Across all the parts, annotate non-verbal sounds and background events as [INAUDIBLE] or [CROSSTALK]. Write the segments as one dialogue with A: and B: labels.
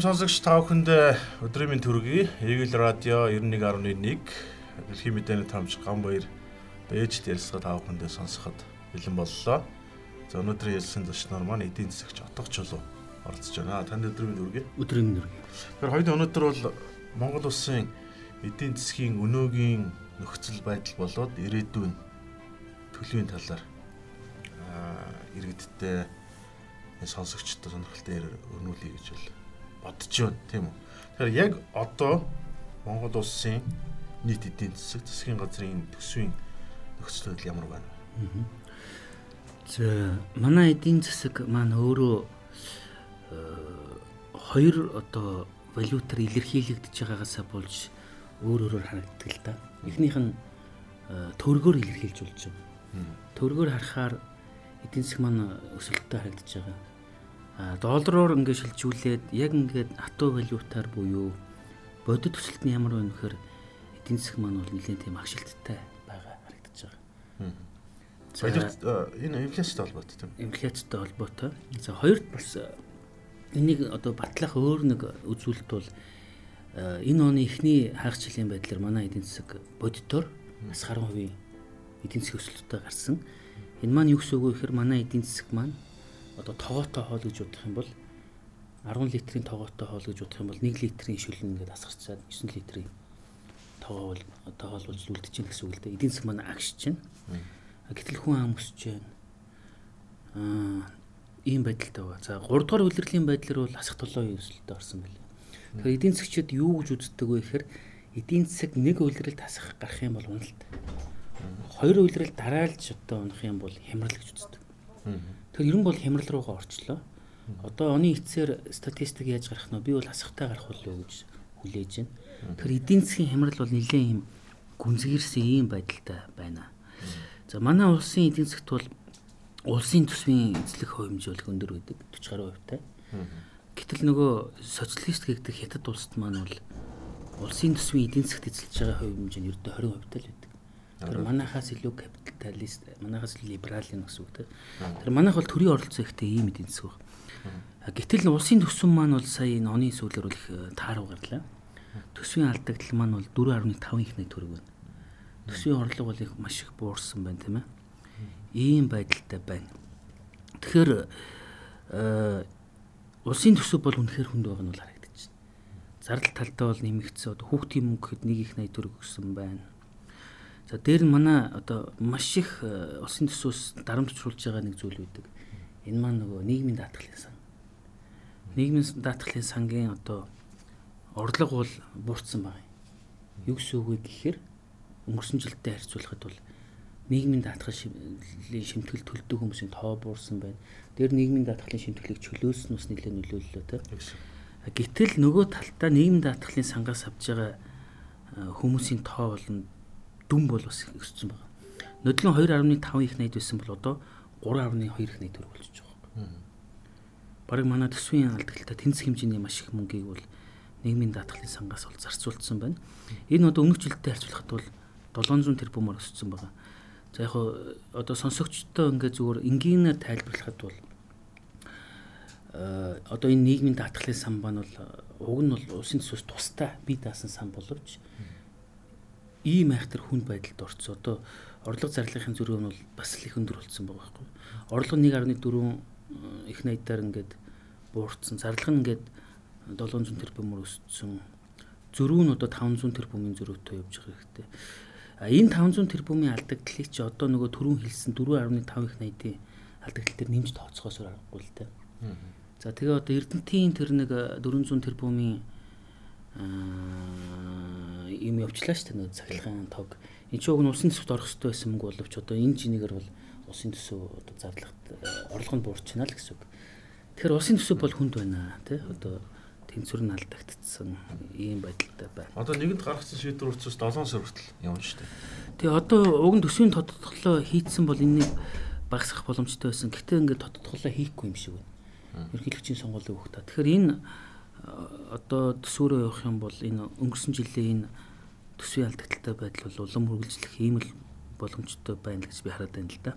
A: Эрхэм сонсогч та бүхэнд өдрийн мэнд төргий. Eagle Radio 91.1 дэлхийн мэдээний таамж Гамбаяр бэжд ярилцлага та бүхэндээ сонсоход бэлэн боллоо. За өнөөдрийн ярилцсан зочноор маань эдийн засагч Отгоч чулуу оролцож байна. Танд өдрийн мэнд төргий.
B: Өдрийн мэнд төргий.
A: Тэгэхээр хоёул өнөөдөр бол Монгол улсын эдийн засгийн өнөөгийн нөхцөл байдал болоод ирээдүйн төлөвийн талаар иргэдтэй сонсогчдод сонирхолтой өрнүүлье гэж бол бодож байна тийм үү. Тэгэхээр яг одоо Монгол улсын нийт эдийн засаг засгийн газрын төсвийн нөхцөл байдал ямар байна?
B: За манай эдийн засаг маань өөрөө э, хоёр одоо валютаар илэрхийлэгдэж байгаагаасаа болж өөр өөрөөр харагддаг л да. Эхнийх нь э, төгрөгөөр илэрхийлж болж байгаа. Төгрөгөөр харахаар эдийн засаг маань өсөлттэй харагдаж байгаа доллараар ингээд шилжүүлээд яг ингээд хатуу валютаар буюу бодит төсөлт нь ямар байна вэхээр эдийн засаг маань бол нэлээд тийм агшилттай байгаа харагдаж байгаа.
A: За энэ инфляцтай холбоотой тийм.
B: Инфляцтай холбоотой. За хоёрт бас энийг одоо батлах өөр нэг үзүүлэлт бол энэ оны эхний хагас жилийн байдлаар манай эдийн засаг бодитоор бас 10% эдийн засгийн өсөлттэй гарсан. Энэ маань юу гэсэн үг вэ гэхээр манай эдийн засаг маань одоо тогоотой хоол гэж бодох юм бол 10 литрийн тогоотой хоол гэж бодох юм бол 1 литрийн шүлэн ингээд асгарчаад 9 литрийн тогоо бол одоо хоол болж үлдэж чинь гэсэн үг л дээ. Эдийн засаг манай агш чинь. Гэтэл хүн ам өсөж байна. Аа ийм байдалтай байгаа. За 3 дугаар үлрэлийн байдлаар бол асах толгойн өсөлтөд орсон байл. Тэгэхээр эдийн засгчид юу гэж үздэг вэ гэхээр эдийн засаг нэг үлрэлд хасах гарах юм бол уналт. Хоёр үлрэл дараалж одоо унах юм бол хямрал гэж үздэг. Тэгэхээр ер нь бол хямрал руугаа орчлоо. Одоо оны эцсээр статистик яаж гарах нь би бол асахтай гарах болов гэж хүлээж байна. Тэгэхээр эдийн засгийн хямрал бол нэлээд юм гүнзгийрсэн ийм байдалтай байна. За манай улсын эдийн засгт бол улсын төсвийн эзлэх бол өндөр байдаг 40 гаруй хувьтай. Гэтэл нөгөө социалист гэгдэх хятад улсад маань бол улсын төсвийн эдийн засгт эзэлж байгаа хувь хэмжээ нь ердөө 20% тавтай л байдаг. Тэр манахаас илүү капиталист, манахаас либералын гэсэн үг тийм. Тэр манайх бол төрийн оролцоо ихтэй ийм эдийн засаг баг. Гэтэл улсын төсвөн маань бол сая энэ оны сүүлээр бол их э, таарав гарлаа. Төсвийн алдагдал маань бол 4.5 их нэг төгрөг байна. Төсвийн орлого бол их маш их буурсан байна тийм ээ. Ийм байдалтай байна. Тэгэхээр э улсын төсөв бол үнэхээр хүнд байгаа нь бол харагдаж байна. Зардал талдаа бол нэмэгдсэн. Хүүхдийн мөнгө гэхэд 1 их 80 төгрөг өгсөн байна За дээр нь манай одоо маш их э, улсын төсөөс дарамтжуулж байгаа нэг зүйл үүдэг. Энэ маань нөгөө нийгмийн даатгалын сан. Нийгмийн даатгалын сангийн одоо орлого бол буурсан байна. Юу гэсэн үг вэ гэхээр өнгөрсөн жилдээ харьцуулахад бол нийгмийн даатгалын шимтгэл төлдөг хүмүүсийн тоо буурсан байна. Дээр нийгмийн даатгалын шимтгэлийг чөлөөсөн ус нэлээд нөлөөллөө те. Гэтэл нөгөө талдаа нийгмийн даатгалын сангаас авж байгаа э, хүмүүсийн тоо болон дүн бол бас өссөн байгаа. Нодлон 2.5 их найд байсан бол одоо 3.2 их найд төгрөг болчихж байгаа. Бараг манай төсвийн алдагталтаа тэнцэх хэмжээний маш их мөнгийг бол нийгмийн даатгалын сангаас бол зарцуулсан байна. Энэ одоо өмнөх жилдээ харьцуулахад бол 700 тэрбумаар өссөн байгаа. За яг одоо сонсогчдоо ингээд зүгээр энгийнээр тайлбарлахад бол э одоо энэ нийгмийн даатгалын сан маань бол уг нь бол улсын төсөөс тусдаа бие даасан сан боловч ийм айхтар хүнд байдалд орцсон. Одоо орлого зарлахын зөрүү нь бол бас л их өндөр болсон байгаа байхгүй. Орлого 1.4 э, их найдаар ингээд буурсан. Зарлага нь ингээд 700 тэрбумаар өссөн. Зөрүү нь одоо 500 тэрбумын зөрүүтэй явж байгаа хэрэгтэй. А энэ 500 тэрбумын алдагдлыг чи одоо нөгөө түрүүн хэлсэн 4.5 их найдын алдагдал дээр нэмж тооцохоос аргагүй л дээ. За тэгээ одоо Эрдэнтийн тэр нэг 400 тэрбумын юм явчлаа шүү дээ цахилгаан тог. Энд чинь уг нь улсын төсөвт орох хэрэгтэй байсан мөнгө боловч одоо энэ жинэгээр бол улсын төсөв одоо зарлагт орлого нь буурчна л гэсэн үг. Тэгэхээр улсын төсөв бол хүнд байна тий одоо тэнцвэр нь алдагдсан ийм байдалтай байна.
A: Одоо нэгэнд гаргасан шийдвэр учраас 7 сар хүртэл явна шүү дээ.
B: Тэгээ одоо уг нь төсвийн тодтголоо хийцэн бол энэнийг багасгах боломжтой байсан. Гэтэ ингээд тодтголоо хийхгүй юм шиг байна. Ерхийлэгчийн сонгуулийн та. Тэгэхээр энэ одоо төсөөрөө явах юм бол энэ өнгөрсөн жилийн энэ төсвийн алдагдaltaй байдал бол улам үргэлжлэх ийм л боломжтой байна гэж би хараад байна л да.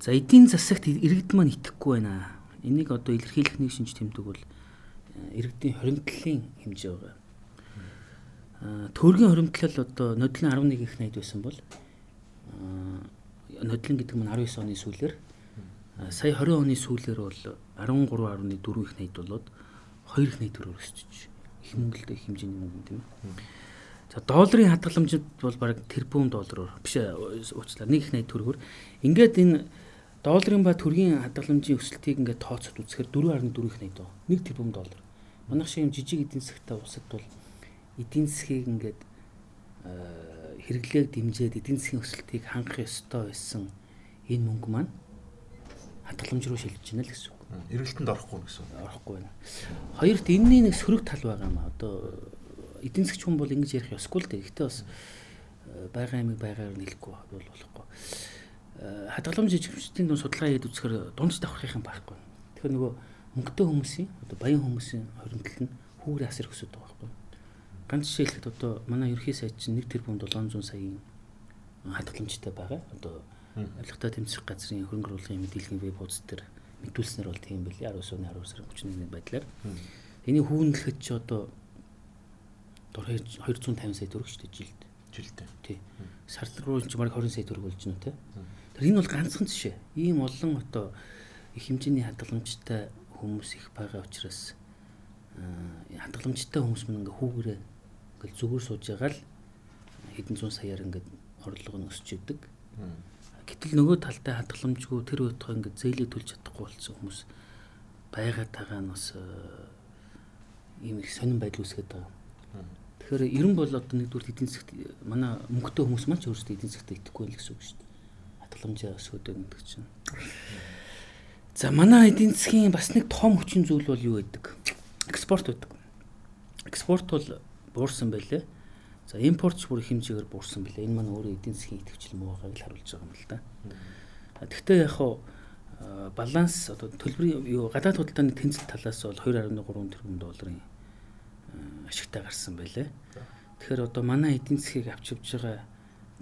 B: За эдийн засагт иргэд маань итгэхгүй байна. Энийг одоо илэрхийлэх нэг шинж тэмдэг бол иргэдийн хоримтлалын хэмжээ байгаа. Аа төргийн хоримтлал одоо нодлон 11 их найд байсан бол нодлон гэдэг нь 19 оны сүүлээр сая 20 оны сүүлээр бол 13.4 их найд болоод 2 их найд төрөөр өсчихөж их мөнгөлтэй их хэмжээний мөнгө тийм. За долларын хадгаламжид бол бараг тэрбум доллараар биш уучлаа 1 их найд төгрөгөөр ингээд энэ долларын ба төгрөгийн хадгаламжийн өсөлтийг ингээд тооцоод үзэхээр 4.4 их найд байна. 1 тэрбум доллар. Манайх шиг юм жижиг эдийн засгтай улсад бол эдийн засгийг ингээд хэрэглээг дэмжиж эдийн засгийн өсөлтийг хангах ёстой байсан энэ мөнгө маань хадгаламж руу шилжиж байна л гэсэн.
A: Эргэлтэнд орохгүй гэсэн.
B: Орохгүй байна. Хоёрт энэний нэг сөрөг тал байгаа юм а. Одоо эдийн засгч хүн бол ингэж ярих ёсгүй л дээ. Гэхдээ бас байгаа юмыг байгаагаар нийлэхгүй бол болохгүй. Хадгаламж жижигчдийн дунд судалгаа хийгээд үзэхээр дунд давхрах юм байхгүй. Тэгэхээр нөгөө мөнгөтэй хүмүүсийн одоо баян хүмүүсийн хоригдол нь хүүрээ асар өсөд байгаа байхгүй. Ганц жишээ хэлэхэд одоо манай ерхий сайд чинь 1 тэрбум 700 саяын хадгаламжтай байгаа. Одоо Арилгатай тэмцэх газрын хөрөнгө оруулалтын мэдээллийн веб хуудас дээр мэдүүлснээр бол тийм билээ 19 оны 12 сарын 31-ний байдлаар. Эний хүүнлэхэд ч одоо дор 250 сая төгрөг шүү дээ жилд.
A: Жилдээ.
B: Тий. Сард руу ч бараг 20 сая төгрөг болж байна те. Тэр энэ бол ганцхан жишээ. Ийм олон одоо их хэмжээний хадгаламжтай хүмүүс их байгаа учраас хадгаламжтай хүмүүс мань ингээ хүүгээрээ ингээл зүгээр сууж байгаа л хэдэн зуун саяар ингээд орлого нь өсч идэг. Гэтэл нөгөө талтай хадгаламжгүй тэр өдгөө ингээд зээлээ төлж чадахгүй болсон хүмүүс байгаад байгаа нь бас ийм их сонирн байдал үүсгээд байгаа. Тэгэхээр ер нь бол одоо нэгдүгээр эдийн засгт манай мөнгөтэй хүмүүс маань ч өөрсдөө эдийн засгт итгэхгүй л гэсэн үг шүү дээ. Хадгаламжаа өсгөөд гэдэг чинь. За манай эдийн засгийн бас нэг том хүчин зүйл бол юу гэдэг? Экспорт байдаг. Экспорт бол буурсан байлээ. За импортч бүр хэмжээгээр буурсан байлээ. Энэ маань өөрөө эдийн засгийн идэвхжил муу байгааг л харуулж байгаа юм л да. Гэхдээ яг хуу баланс одоо төлбөрийн юу гадаад худалдааны тэнцэл талаас бол 2.3 тэрбум долларын ашигтай гарсан байлээ. Тэгэхээр одоо манай эдийн засгийг авч явж байгаа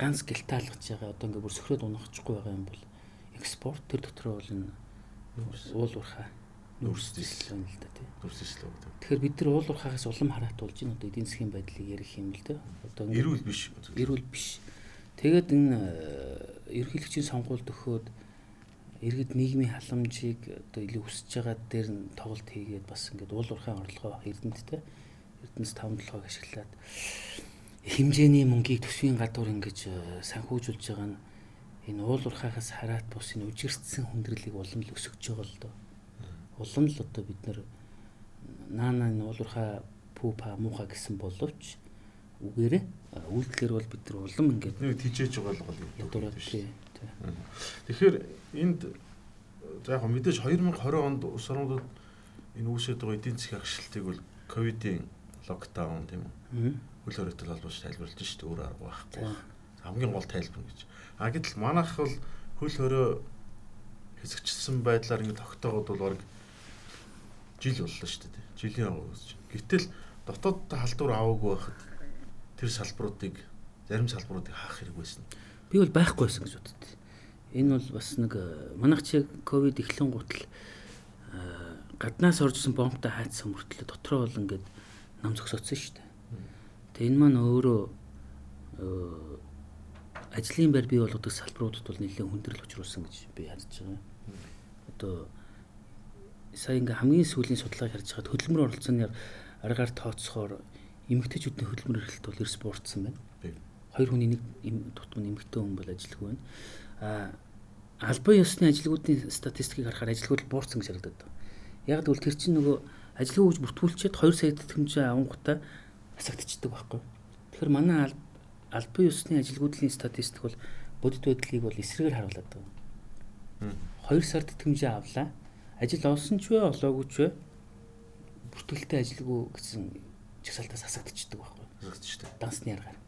B: ганц гялтаалгаж байгаа одоо ингээ бүр сөхрөөд унахчихгүй байгаа юм бол экспорт тэр дотор бол энэ уул уурхаа байна л да тий.
A: Нүүрсдэл гэдэг.
B: Тэгэхээр бид нар уул уурхаагаас улам хараатуулж энэ одоо эдийн засгийн байдлыг ярих юм л да. Одоо
A: эрүүл биш.
B: Эрүүл биш. Тэгээд энэ ерөнхийлөгчийн сонгуульд өгөхөд иргэд нийгмийн халамжийг одоо илүү өсөж байгаа дээр нь тоглолт хийгээд бас ингээд уул уурхайн орлогоо эрдэнэттэй эрдэнэс 5 7-ог ашиглаад хэмжээний мөнгийг төсвийн гадуур ингэж санхүүжүүлж байгаа нь энэ уул уурхаагаас хараат бус энэ үжирцсэн хүндрэлийг улам л өсгөж байгаа л доо. Улам л одоо бид нар наана энэ уул уурхаа пупа муха гэсэн боловч үгээрээ үйлдэлэр бол бид нар улам ингээд
A: нэг тижээж байгаа л гол
B: ядуураад тий.
A: Тэгэхээр энд за яг мэдээж 2020 онд улс орнуудад энэ үүсэж байгаа эдийн засгийн агшилтыг бол ковидын локдаун тийм үү? Хөл хоригдол холбооч тайлбарлаж шүү дээ өөр арга байхгүй. Хамгийн гол тайлбар гэж. А гэтэл манайх бол хөл хорой хэсэгчсэн байдлаар ингэ тогтоогод бол баг жил боллоо шүү дээ. Жилийн аваа үзэж. Гэтэл дотооддоо халдвар аваагүй байхад тэр салбаруудыг зарим салбаруудыг хаах хэрэг байсан.
B: Би бол байхгүй байсан гэж боддог. Энэ бол бас нэг манайх чи ковид эхлэн гутал гаднаас оржсэн бомбтой хайцсан мөртлөө дотроо бол ингээд нам зогсоцсон шүү дээ. Тэгээ энэ маань өөрөө ажлын байр бий болгодог салбаруудад бол нэлээд хүндрэл учруулсан гэж би харж байгаа. Одоо сая ингээм хамгийн сүүлийн судалгааг харж байхад хөдөлмөр оролцооны аргаар тооцохоор эмэгтэйчүүдийн хөдөлмөр эрхлэлт бол эрс буурсан байна. Хоёр хүний нэг тутмын эмэгтэй хүн бол ажилгүй байна. А албан ёсны ажилгуудын статистикийг харахаар ажилгууд буурсан гэж харагдаад байна. Яг тэгвэл тэр чинь нөгөө ажилгүй гэж бүртгүүлчихэд 2 сая тэтгэмжээ авангуудаа хасагдчихдаг байхгүй. Тэгэхээр манай албан ёсны ажилгүйдлийн статистик бол бодит байдлыг бол эсрэгээр харуулдаг. 2 сар тэтгэмжээ авлаа. Ажил олсон ч вэ, олоогүй ч вэ бүртгэлтэй ажилгүй гэсэн чагсаалтаас хасагдчихдаг байхгүй.
A: Хасагдчихдаг.
B: Дансны аргаар.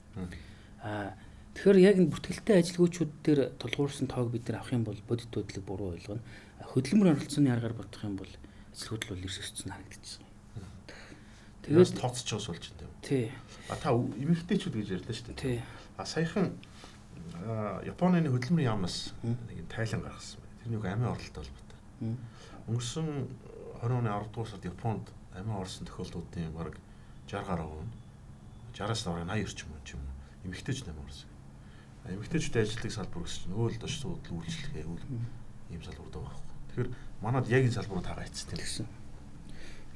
B: Аа тэгэхээр яг энэ бүртгэлтэй ажилгүйчүүд дээр тулгуурсан тоог бид нар авах юм бол бодит байдлыг буруу ойлгоно. Хөдөлмөр оролцооны аргаар бодох юм бол ажилгүйд бол эрс өссөн харагдчихсан.
A: Тэгээд тооцож байгаа болж байна.
B: Тий.
A: А та эмэгтэйчүүд гэж ярьлаа шүү дээ.
B: Тий.
A: А саяхан Японы хөдөлмөрийн яамнаас нэг тайлан гаргасан байна. Тэрний үг амийн оролттой холбоотой. Өнгөрсөн 20 оны 10 дугаар сард Японд амин орсон тохиолдлуудын бараг 60 гаруй нь 60-аас бараг 80 орчим ч юм уу эмэгтэйчүүд амин орсон. Эмэгтэйчүүд ажилтдаг салбар гэсэн чинь өөл дош суудлын үйлчлэгээ үйл ийм салбарууд байгаа байхгүй. Тэгэхээр манад яг энэ салбарууд хагаа ицтэй.
B: Тэгсэн.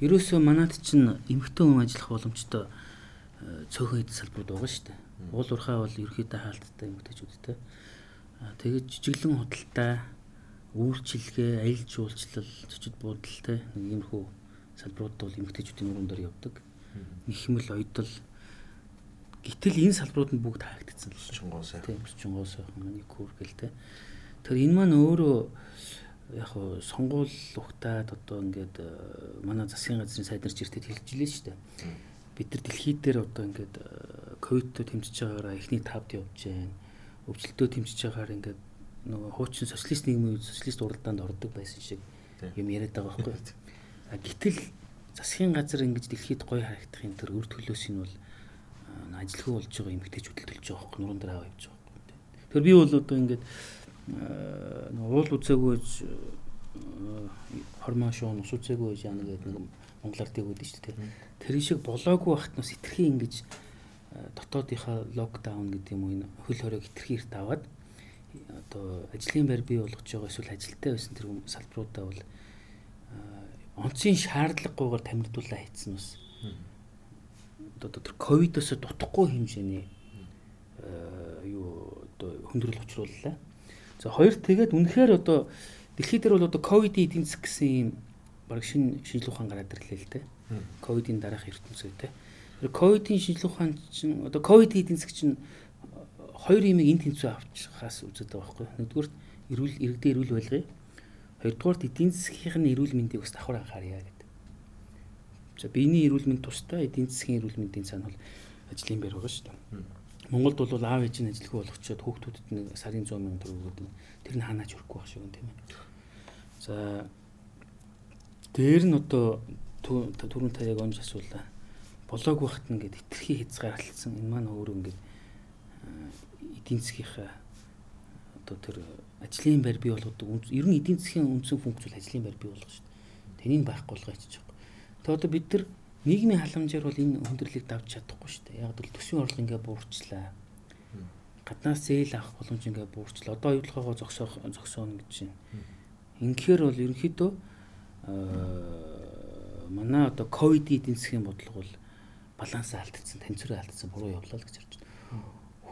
B: Ерөөсөө манад чинь эмэгтэй хүн ажиллах боломжтой цөөхөн эд салбарууд байгаа шүү дээ. Уул уурхай бол ерөөхдөө хаалттай эмэгтэйчүүдтэй. Тэгээд жижиглэн худалдаа, үйлчилгээ, аялал жуулчлал, зочид буудал те нэг иймэрхүү салбарууд бол эмэгтэйчүүдийн нуруунд дээр явдаг. Нэхмэл оёдол Гэтэл энэ салбарууд нь бүгд хаагдсан л
A: чонгоо сайхан.
B: Тийм, чонгоо сайхан нэг хүргэл те. Тэр энэ маань өөрөө яг хуу сонгуул ухтаад одоо ингээд манай засгийн газрын сайд нар чиртэд хэлж илээ шүү дээ. Бид нар дэлхийд дээр одоо ингээд ковидтой тэмцэж байгаараа эхний тавд явж байна. Өвчлөлтөө тэмцэж байгаагаар ингээд нөгөө хуучин социалист нийгмийн социалист уралдаанд ордог байсан шиг юм яриад байгаа байхгүй. А гэтэл засгийн газар ингэж дэлхийд гоё харагдахын тэр өр төлөөс нь бол ажилгүй болж байгаа эмэгтэйчүүд төлж байгаа байхгүй нуруунд дээр аваа явж байгаа байхгүй. Тэр би бол одоо ингээд уул үзээгүй хормон шуун ус үзээгүй яана гэдэг нэг монголоор тэгвэл шүү дээ. Тэр шиг болоогүй бахтнаас хитрхи ингэж дотоодынхаа локдаун гэдэг юм уу энэ хөл хориг хитрхи эрт аваад одоо ажлын байр бий болгож байгаа эсвэл ажилтаа байсан тэр салбаруудаа бол онцгийн шаардлагагүйгээр тамирдуулаа хийсэн бас одоо тэр ковидоос дутхгүй хэмжээний юу одоо хөндрөл учрууллаа. За хоёр тэгээд үнэхээр одоо дэлхий дээр бол одоо ковидын эдийн засаг гэсэн юм баг шинэ шинжилгээ ухаан гараад ирлээ л дээ. Ковидын дараах ертөнцөө те. Тэр ковидын шинжилгээ ухаан чинь одоо ковидын эдийн засаг чинь хоёр юмыг энэ тэнцүү авчихаас үздэг байгаа байхгүй. Нэгдүгээр эрүүл иргэдийн эрүүл байлгыг. Хоёрдугаар эдийн засгийн эрүүл мэндийг бас давхар анхаарья гэдэг. За биений эрүүл мэнд тустай эдийн засгийн эрүүл мэндийн цаана бол ажлын байр байгаа шүү дээ. Монголд бол аав ээж нь ажилгүй болгочоод хүүхдүүдэд нэг сарын 100 сая төгрөг өгдөг. Тэр нь ханаач өрөхгүй байх шиг юм тийм ээ. За дээр нь одоо түрүүн та яг онж асуулаа. Болоогүй бахт ингээд хитрхи хязгаарлалцсан энэ маань өөрөө ингээд эдийн засгийнхаа одоо тэр ажлын байр бий болгодог. Ер нь эдийн засгийн үндсэн функц бол ажлын байр бий болгох шүү дээ. Тэнийг байхгүй болгоо хийж Тэгээ одоо бид нар нийгмийн халамжаар бол энэ хүндрэлийг давж чадахгүй шүү дээ. Яг бол төсвийн орлого ингээ буурчлаа. Гаднаас зээл авах боломж ингээ буурчлаа. Одоо оюутлогоо зогсоох зогсооно гэж байна. Инхээр бол ерөнхийдөө манай одоо ковид эдийн засгийн бодлого бол балансаа алдсан, танцвараа алдсан, буруу явлаа л гэж харж байна.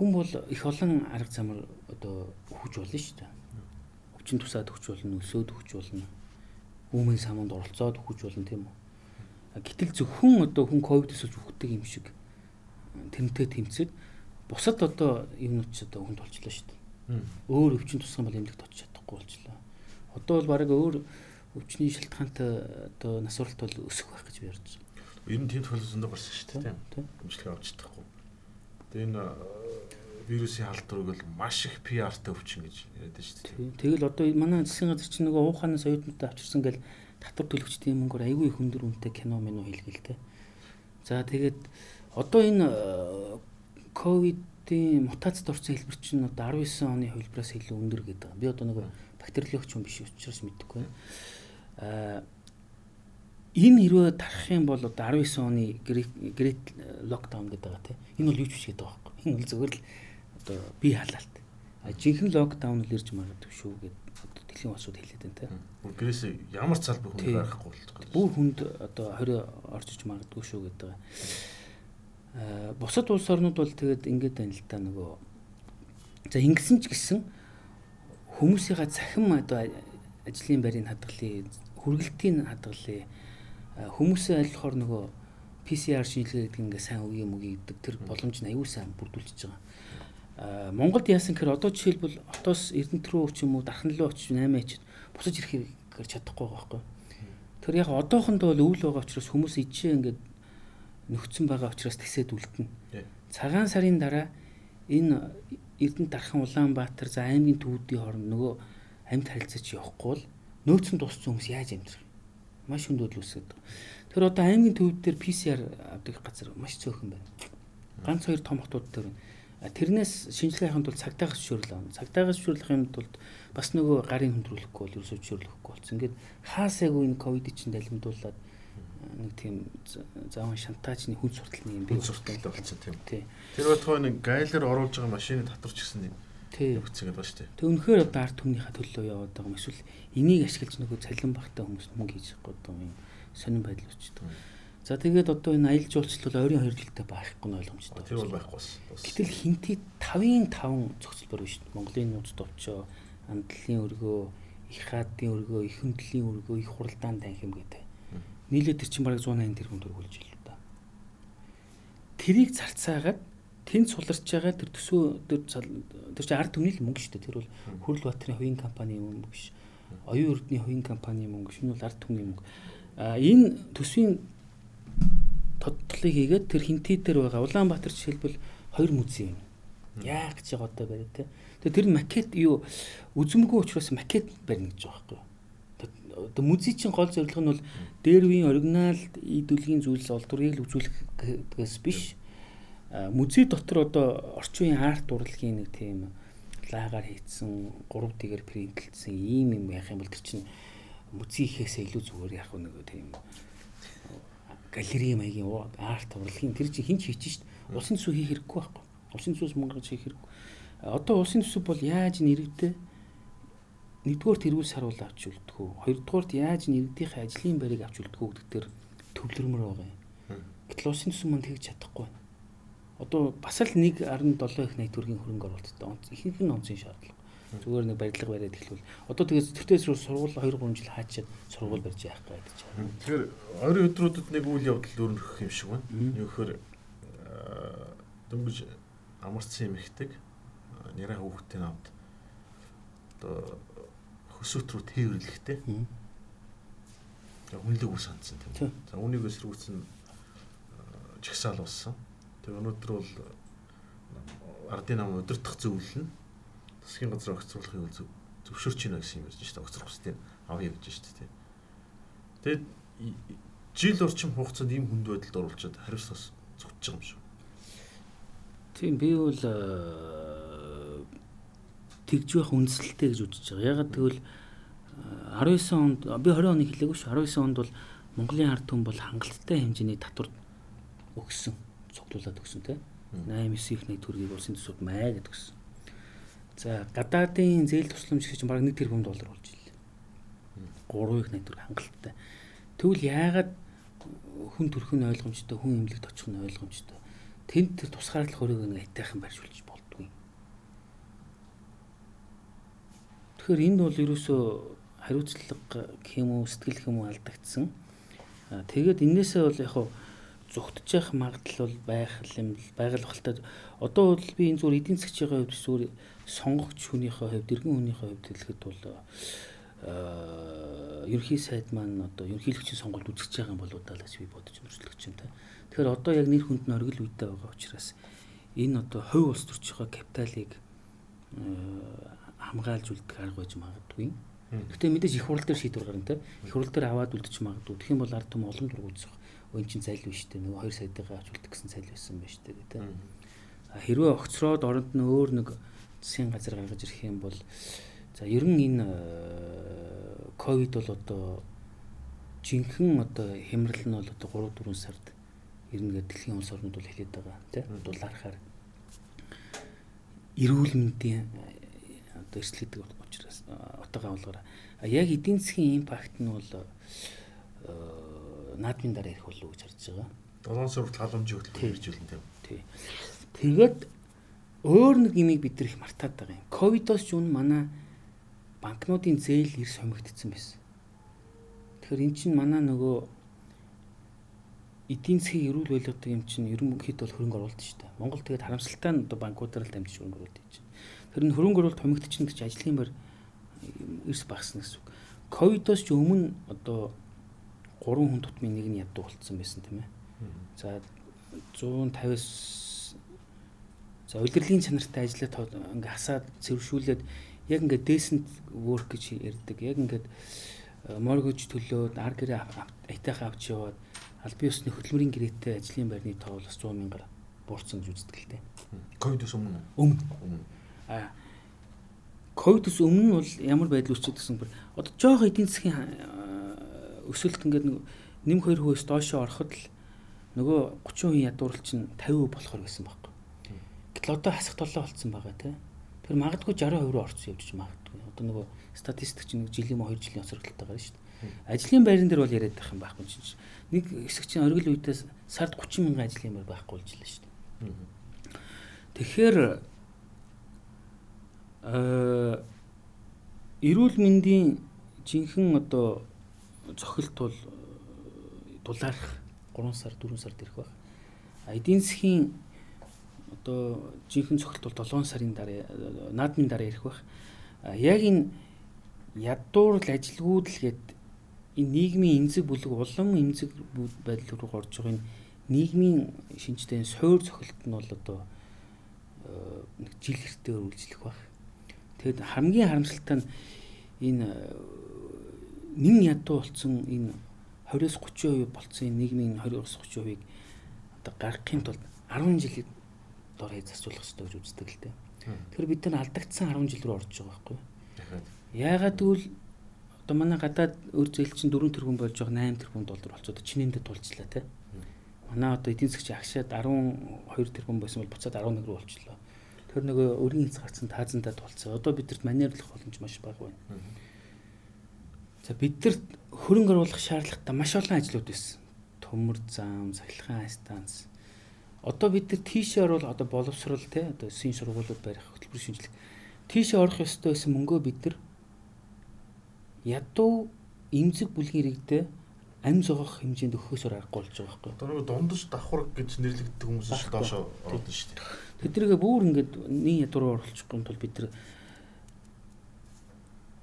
B: Хүн бол их олон арга замаар одоо өгч болно шүү дээ. Өвчин тусаад өгч болно, өсөөд өгч болно. Үүмэн самунд оролцоод өгч болно тийм үү? Гэтэл зөвхөн одоо хүн ковидос болж үхдэг юм шиг тэмтэй тэмцээд бусад одоо юмнууд ч одоо хүнд болчлоо шүү дээ. Өөр өвчин тусган бол эмнэлэгт очиж чадахгүй болчлоо. Одоо бол бараг өөр өвчний шалтгаантай одоо насваралт бол өсөх байх гэж би ярьж
A: байна. Ер нь тийм төлөвлөсөнд гарсан шүү дээ. Тийм. Эмчилгээ авч чадахгүй. Тэгээ энэ вирусын халдварыг бол маш их PR-тай өвчин гэж яриад байна шүү дээ.
B: Тэгэл одоо манай засгийн газар чинь нөгөө ууханаас оюутнуудаа авчирсан гэл татвар төлөгчдийн мөнгөөр айгүй их өндөр үнэтэй кино минь хийлгэлтэй. За тэгээд одоо энэ э, ковидын мутацид орсон хэлбэр чинь одоо 19 оны хувилбараас илүү өндөр гэдэг. Би одоо нэг бактериологч хүн биш учраас мэдэхгүй. Аа энэ хэрвээ тарах юм бол одоо 19 оны грейт локдаун гэдэг байгаа тийм. Энэ бол юу ч биш гэдэг байгаа байхгүй. Энэ бол зөвхөн л одоо би халаалт. А жинхэнэ локдаун л ирж магадгүй шүү гэдэг дэлхийн улсууд хэлээд байна те.
A: Гэрээс ямар цалбар хүн байхгүй байгаа.
B: Бүр хүнд одоо 20 орчиж магадгүй шүү гэдэг. Аа бусад улс орнууд бол тэгээд ингээд байна л та нөгөө за ингэсэн ч гэсэн хүмүүсийнхаа цахим одоо ажлын байрыг хадгалъя, хүргэлтийн хадгалъя. Хүмүүсээ аль болохоор нөгөө PCR шинжилгээ гэдэг ингээ сайн үгүй юм үгүй гэдэг тэр боломж нь аюул сайн бүрдүүлчихэж байгаа. Монголд яасан гэхээр одоо жишээлбэл хотоос Эрдэнэт рүү ч юм уу Дархан руу очиж 8 ачид бусаж ирэхээр чадахгүй байгаа байхгүй. Тэр яг одоохондоо бол өвөл байгаа учраас хүмүүс ижээ ингээд нөхцөн байгаа учраас тэсэд үлдэнэ. Цагаан сарын дараа энэ Эрдэнэт Дархан Улаанбаатар за аймгийн төвүүдийн хооронд нөгөө амьд харилцаач явахгүй бол нөөцөн тусцсан хүмүүс яаж амьдрах? Маш хүнд үүсгээд байгаа. Тэр одоо аймгийн төвүүд дээр PCR авдаг газар маш цөөхөн байна. Ганц хоёр том хотууд дээр байна Тэрнээс шинжилгээхийн тулд цагдаагаас зөвшөөрөл авна. Цагдаагаас зөвшөөрлөхийн тулд бас нөгөө гарын хөндрүүлэхгүй бол ерөөсөө зөвшөөрлөхгүй болсон. Ингээд хаасаагүй энэ ковид чинь далимдуулаад нэг тийм зааван шантаачны хүн сурталны юм
A: би сурталтай болсон тийм.
B: Тий.
A: Тэр бодгоо нэг гайлер оруулж байгаа машины татварч гэсэн юм.
B: Тий.
A: Өгцөг байгаа шүү дээ.
B: Тэг үнэхээр одоо арт түмнийхээ төлөө яваад байгаа юм эсвэл энийг ашиглаж нөгөө цалин багтаа хүмүүс мөнгө хийж байгаа юм сонирн байдал үүсчихдээ. За тэгээд одоо энэ аялал жуулчлал ойрын хоёр жилдээ байхгүй нь ойлгомжтой.
A: Тэр бол байхгүй бас.
B: Гэтэл хинтээ 5-ын 5 зохицолбор биш. Монголын нууц товчоо, амдлын өргөө, их хаадын өргөө, их хөндлөлийн өргөө, их хуралдаан танхим гэдэг. Нийлээд тэр чинь бараг 180 тэрбум төгрөг болж илүү да. Тэрийг зарцаагаад тэнд суларч байгаа тэр төсөө тэр тэр чинь ард түмний мөнгө шүү дээ. Тэр бол Хүрэл Баатарын хувийн компани мөнгө биш. Оюун эрдний хувийн компани мөнгө, шинэ бол ард түмний мөнгө. А энэ төсвийн тодтолыг хийгээд тэр хинтээ дээр байгаа Улаанбаатар жишээлбэл хоёр музей юм. Яах гэж байгаа одоо барь тэ. Тэгээ тэр макет юу үзмгүй учраас макет барьна гэж байгаа байхгүй. Одоо музей чинь гол зорилго нь бол дээр үеийн оригинал идүүлгийн зүйлс олдврыг үзүүлэхээс биш. Музей дотор одоо орчин үеийн арт урлагийн нэг тийм лагаар хийцэн 3 дэгээр принтлсэн ийм юм яах юм бол тэр чинь музей ихээсээ илүү зүгээр яг нэг тийм галерей маягийн арт урлагийн тэр чинь хинч хийж шít. Улсын төсөв хийх хэрэггүй байхгүй. Улсын төсөөс мөнгө хийх хэрэггүй. Одоо улсын төсөв бол яаж нэрвдэ нэгдүгээр тэргүүл саруул авч үлдэх үү? Хоёрдугаарт яаж нэрдийнхээ ажлын байрыг авч үлдэх үү гэдэг дээр төвлөрмөр байгаа юм. Гэтэл улсын төсөв манд хийж чадахгүй. Одоо бас л 1.7 их найт төгрөгийн хөрөнгө оруулалттай ихэнх нь онцгийн шаардлага Зүгээр нэг барилга бариад эхлүүл. Одоо тэгээд төвтөөс рүү сургууль 2 3 жил хаачаад сургууль барьж яах гэж байна.
A: Тэгэхээр ойрын өдрүүдэд нэг үйл явдал өрнөх юм шиг байна. Юу гэхээр дөнгөж амарцсан юм ихдэг. Нэрэ хүүхдтэй навд одоо хөсөөт рүү тээвэрлэхтэй. Хүнлэг ус хандсан тийм. За үүнийг эсрүүцэн чагсаал болсон. Тэгээ өнөөдөр бол ардын нам удирдах зөвлөл нь засгийн газар огцруулахыг зөв зөвшөөрч байна гэсэн юм ярьж шүү дээ. Огцрох хүсдэг авъя гэж шүү дээ. Тэгээд жил орчим хугацаанд ийм хүнд байдалд оруулчаад хариуцлаас зүгтж байгаа юм шүү.
B: Тийм би бол э, тэгж байх үндсэлтэй гэж үзэж байгаа. Ягаад гэвэл 19 э, онд би 20 оны хэлээгүй шүү. 19 онд бол Монголын ард түмэн бол хангалттай хэмжээний татвар өгсөн, цуглуулад өгсөн тийм. 8 9 их нэг төгрөгийг улсын төсөвд маа гэдэг өгсөн. За гадаадын зээл тусламж гэж бараг 1 тэрбум доллар болж ирлээ. 3 их найдвар хангалттай. Тэгвэл яагаад хүн төрх нь ойлгомжтой, хүн эмнэлэгт очих нь ойлгомжтой. Тэнд тэр тусгаарлах хөрөг нэг айтайхан барьжуулж болдгүй. Тэгэхээр энд бол ерөөсөө хариуцлага уу, сэтгэл уу алдагдсан. Тэгээд энээсээ бол яг зүгтж явах магадлал бол байх юм байгаль багтаа одоо бол би энэ зүгээр эдийн засгийн хувьд зүгээр сонгогч хүнийхээ хувьд иргэн хүнийхээ хувьд хэлэхэд бол ерөнхий сайд маань одоо ерөнхийлөгчийн сонгуульд үзэж байгаа юм болоо даа гэж би бодож мөрчлөгч юм та. Тэгэхээр одоо яг нэр хүнд нь оргил үедээ байгаа учраас энэ одоо хувь улс төрч байгаа капиталыг хамгаалж үлдэх арга байж магадгүй. Гэтэ мэдээж их хурал дээр шийдвэр гарна те. Их хурал дээр аваад үлдчих магадгүй. Тэгэх юм бол ард түмэн олон дургуйцах өн чин цалин биш үү нөгөө хоёр сайдыгаа авч үлдэх гэсэн цалин байсан байж гэдэг. Хэрвээ огцроод оронд нь өөр нэг засгийн газар гаргаж ирэх юм бол за ер нь энэ э, ковид бол одоо жинхэнэ одоо хямрал нь бол одоо 3 4 сард ирнэ гэдэг дэлхийн улс орнууд бол хэлээд байгаа тийм дулаархаар эрүүл мэндийн э, одоо эрсдэл гэдэг учраас отогоо болгоор яг эдийн засгийн импакт нь бол наадмын дараа ирэх болов уу гэж харж байгаа.
A: 7 сард халамжийн хөтөлбөр хэрэгжүүлнэ тийм.
B: Тий. Тэгээд өөр нэг юмыг бид нар их мартаад байгаа юм. Ковидос ч үн манай банкнуудын зээл ир сомигдсон байсан. Тэгэхээр эн чинь манай нөгөө эдийн засгийн эрүүл байлгадаг юм чинь ерөнхийд бол хөрөнгө оруулалт шүү дээ. Монгол тэгээд харамсалтай нь одоо банкудаар л дамжиж хөрөнгө оруулалт хийж байна. Тэр нь хөрөнгө оруулалт хомигдчихна гэж ажлын байр эрс багсна гэсэн үг. Ковидос ч өмнө одоо 3 хүн тутмын нэг нь ядуу болцсон байсан тийм ээ. За 150-аас за удирдлагын чанартай ажиллаад ингээ хасаад цэвэршүүлээд яг ингээ decent work гэж ярьдаг. Яг ингээд mortgage төлөөд ар гэрээ айтайхан авч яваад аль бие усны хөдөлмөрийн гэрээтэй ажлын байрны тоо бол 100 мянгаар буурсан гэж үздэг л дээ.
A: Ковидос өмнө.
B: Өмнө. Аа ковидос өмнө бол ямар байдал үүсчихэд гэсэн бэ? Одоо жоох эдийн засгийн өсөлт ингээд нэг нэм 2 хөөс доошоо ороход л нөгөө 30% ядуурл чинь 50% болохоор байсан байхгүй. Гэтэл одоо хасах толоо болцсон байгаа тий. Тэр магадгүй 60% руу орцсон явж магадгүй. Одоо нөгөө статистик чинь нэг жилийн 2 жилийн осрогдолтой байгаа шүү дээ. Ажлын байран дээр бол яриад байх юм байхгүй чинь. Нэг хэсэг чинь оргил үедээ сард 30 мянган ажлын байр байхгүй болж илаа шүү дээ. Тэгэхээр э эрүүл мэндийн жинхэнэ одоо цохилт бол дулаарах 3 сар 4 сард ирэх баг. Эдийн засгийн одоо жинхэнэ бол 7 сарын дараа наадмын дараа ирэх баг. Яг энэ ядуурл ажилгууд л гээд энэ нийгмийн эмзэг бүлэг улам эмзэг байдал руу орж байгаа энэ нийгмийн шинжтэй суур цохилт нь бол одоо нэг жил эртээр үйлчлэх баг. Тэгэд хамгийн харамсалтай нь энэ нэн ядуу болсон энэ 20-с 30% болцсон энэ нийгмийн 20-с 30%-ийг одоо гаргахын тулд 10 жилийн дор хий зарцуулах хэрэгтэй гэж үздэг л дээ. Тэгэхээр бид нар алдагдсан 10 жил рүү орж байгаа байхгүй юу? Яагаад гэвэл одоо манай гадаад өр зээл чинь 4 тэрбум болж байгаа 8 тэрбум доллар болцоод чинээндээ тулжлаа те. Манай одоо эдийн засгч агшаад 12 тэрбум байсан бол буцаад 11 рүү болчихлоо. Тэр нөгөө өрийн хязгаар гарцсан таазандаа тулцсан. Одоо бидэрт манерлах боломж маш бага байна. За бидэрт хөрөнгө оруулах шаардлагатай маш олон ажлууд байсан. Төмөр зам, сахилгаан станц. Одоо бид нар тийшээ орвол одоо боловсрал те одоо син сургуулиуд барих хөтөлбөр шинжилгээ. Тийшээ орох ёстой байсан мөнгөө бид нар ядуу имзэг бүлгийн иргэдээ ам зогоох хэмжээнд өгөхөөсөр аргагүй болж байгаа байхгүй.
A: Одоо нөгөө дундаж давхар гэж нэрлэгддэг хүмүүс ш доошоо орно шүү дээ.
B: Тэднийг бүр ингээд нэг ядуу оруулчихгүй бол бид нар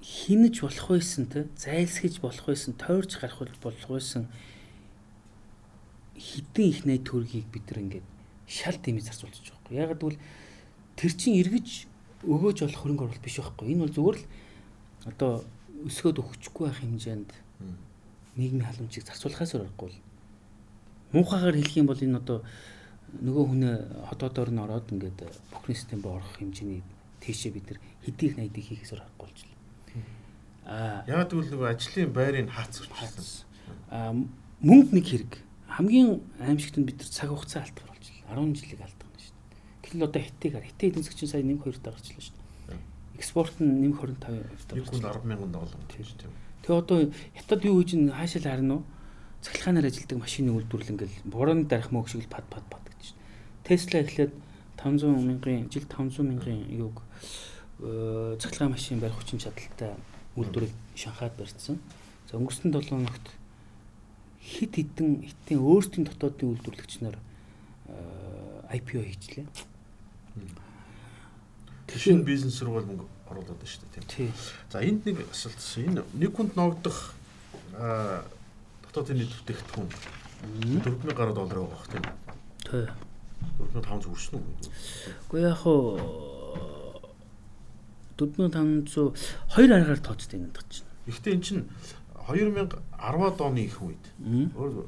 B: хинэж болох байсан те зайлсхийж болох байсан тойрч гарах болох байсан хідэн их найд төргийг бид нар ингээд шал дэмий зарцуулж байгаа байхгүй. Ягаад гэвэл тэр чин эргэж өгөөж болох хөрөнгө оруулалт биш байхгүй. Энэ бол зүгээр л одоо өсгөөд өгчихгүй байх хэмжээнд нийгмийн халамжийг зарцуулахаас өрөхгүй. Муухагаар хэлэх юм бол энэ одоо нөгөө хүнээ хотоодоор нь ороод ингээд бүхний систем руу орох хэмжээний тийшээ бид нар хэдийх найдыг хийхээс өрөхгүй болж байна.
A: Аа яг тэгвэл нөгөө ажлын байрыг хаац урчсан.
B: Аа мөнгө нэг хэрэг. Хамгийн аимшигт нь бид нар цаг хугацаа алдах болж байна. 10 жилиг алдах нь шүү дээ. Тэгэл одоо хитээр хитэ эдийн засгийн сая 1-2 таарчлаа шүү дээ экспорт нь нэмэх 25%.
A: Нэг хүн 10 мянган доллар
B: тийм тийм. Тэгээ одоо хятад юу гэж н хаашаал харна уу? Цахилгаанаар ажилдаг машины үйлдвэрлэл ингээл бурууны дарах мөг шиг л пад пад пад гэж. Тесла эхлээд 500 мянган жил 500 мянган юуг э, цахилгаан машин барих хүчин чадалтай үйлдвэрийг Шанхайд барьсан. За өнгөрсөн 7 хоногт хит хитэн хитэн өөрсдийн дотоодын үйлдвэрлэгч нар э, IPO хийчлээ.
A: шинэ бизнес руу мөнгө оруулаад байна шүү дээ тийм. За энд нэг асуулт энэ нэг хүнд ногдох дотоодын нийт бүтээгдэхүүн 4000 гаруй доллар байгаа бох тийм.
B: Тий.
A: 4500 хүрсэн үү?
B: Уу яг хоо 4500 хоёр аргаар тооцдог юм дах чинь.
A: Гэхдээ эн чинь 2010-ад оны их үед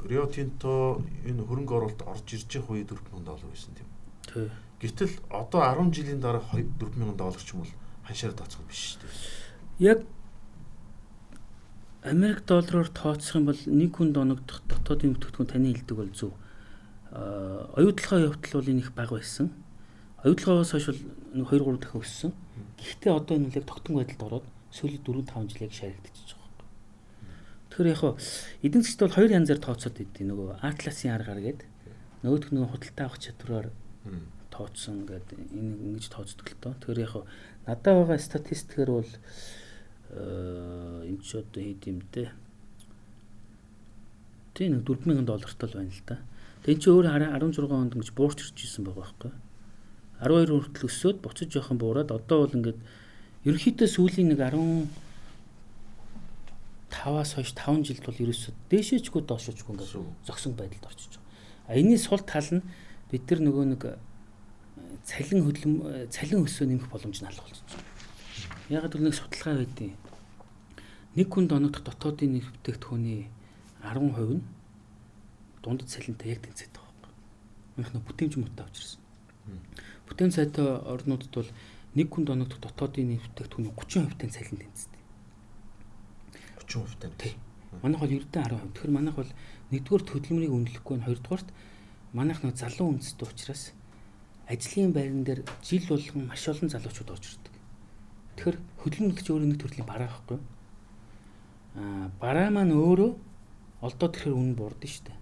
A: Rio Tinto энэ хөрөнгө оруулалт орж ирж явах үед 4000 доллар байсан тийм.
B: Тий.
A: Гэтэл одоо 10 жилийн дараа 4000 доллар ч юм бол ханшаар тооцох биш шүү дээ.
B: Яг Америк доллараар тооцох юм бол нэг хүнд оногдох дотоодын бүтээгдэхүүн таны хэлдэг бол зөв. Аа оюутлахаа явтал бол энэ их бага байсан. Оюутлагаас хойш бол 2 3 дахин өссөн. Гэхдээ одоо энэ үл яг тогтмол байдалд ороод сүүлийн 4 5 жил яг шаригдчихэж байгаа юм. Тэгэхээр яг эдийн засгт бол хоёр янзаар тооцоод идэв. Нөгөө Атласын аргаар гээд нөгөөх нь худалдаа авах чадвараар тооцсон гэдэг энэ ингэж тооцдог л доо. Тэгэхээр яг надад байгаа статистикээр бол энэ ч одоо хэд юм те. Тийм 4000 доллартай л байна л да. Тэг чи өөр 16 онд ингэж буурч ирж исэн байгаа байхгүй. 12 хүртэл өсөөд буцаж жоохон буураад одоо бол ингээд ерөнхийдөө сүүлийн нэг 10 таваас хойш 5 жилд бол ерөөсөө дээшээчгүй доошоочгүй ингээд зогсон байдалд орчиж байгаа. А энэний сул тал нь бид нар нөгөө нэг цалин хөдлөм цалин өсөө нэмэх боломж нь алга болчихсон. Яг л нэг судалгаа байдیں۔ Нэг хүнд оногдох дотоодын нэг бүтээгдэхүүний 10% нь дундад цалинтай яг тэнцээд байгаа байхгүй. Минх нөө бүтээмж мөтө авч ирсэн. Бүтээн сайтай орнуудад бол нэг хүнд оногдох дотоодын нэг бүтээгдэхүүний 30% тань цалин тэнцдэг.
A: 30% тань.
B: Тий. Манайх бол ердөө 10%. Тэгэхээр манайх бол нэгдүгээр хөдөлмөрийг үнэлэхгүй нь хоёрдугаарт манайх нэг залуу үндэстэй учраас ажлын байран дээр жил болгон маш олон залуучууд орж ирдэг. Тэгэхээр хөдөлмөрлөгч өөрөө нэг төрлийн бараа байхгүй. Аа бараа маань өөрөө олдоо тэрхэр үнэ бурдсан шүү дээ.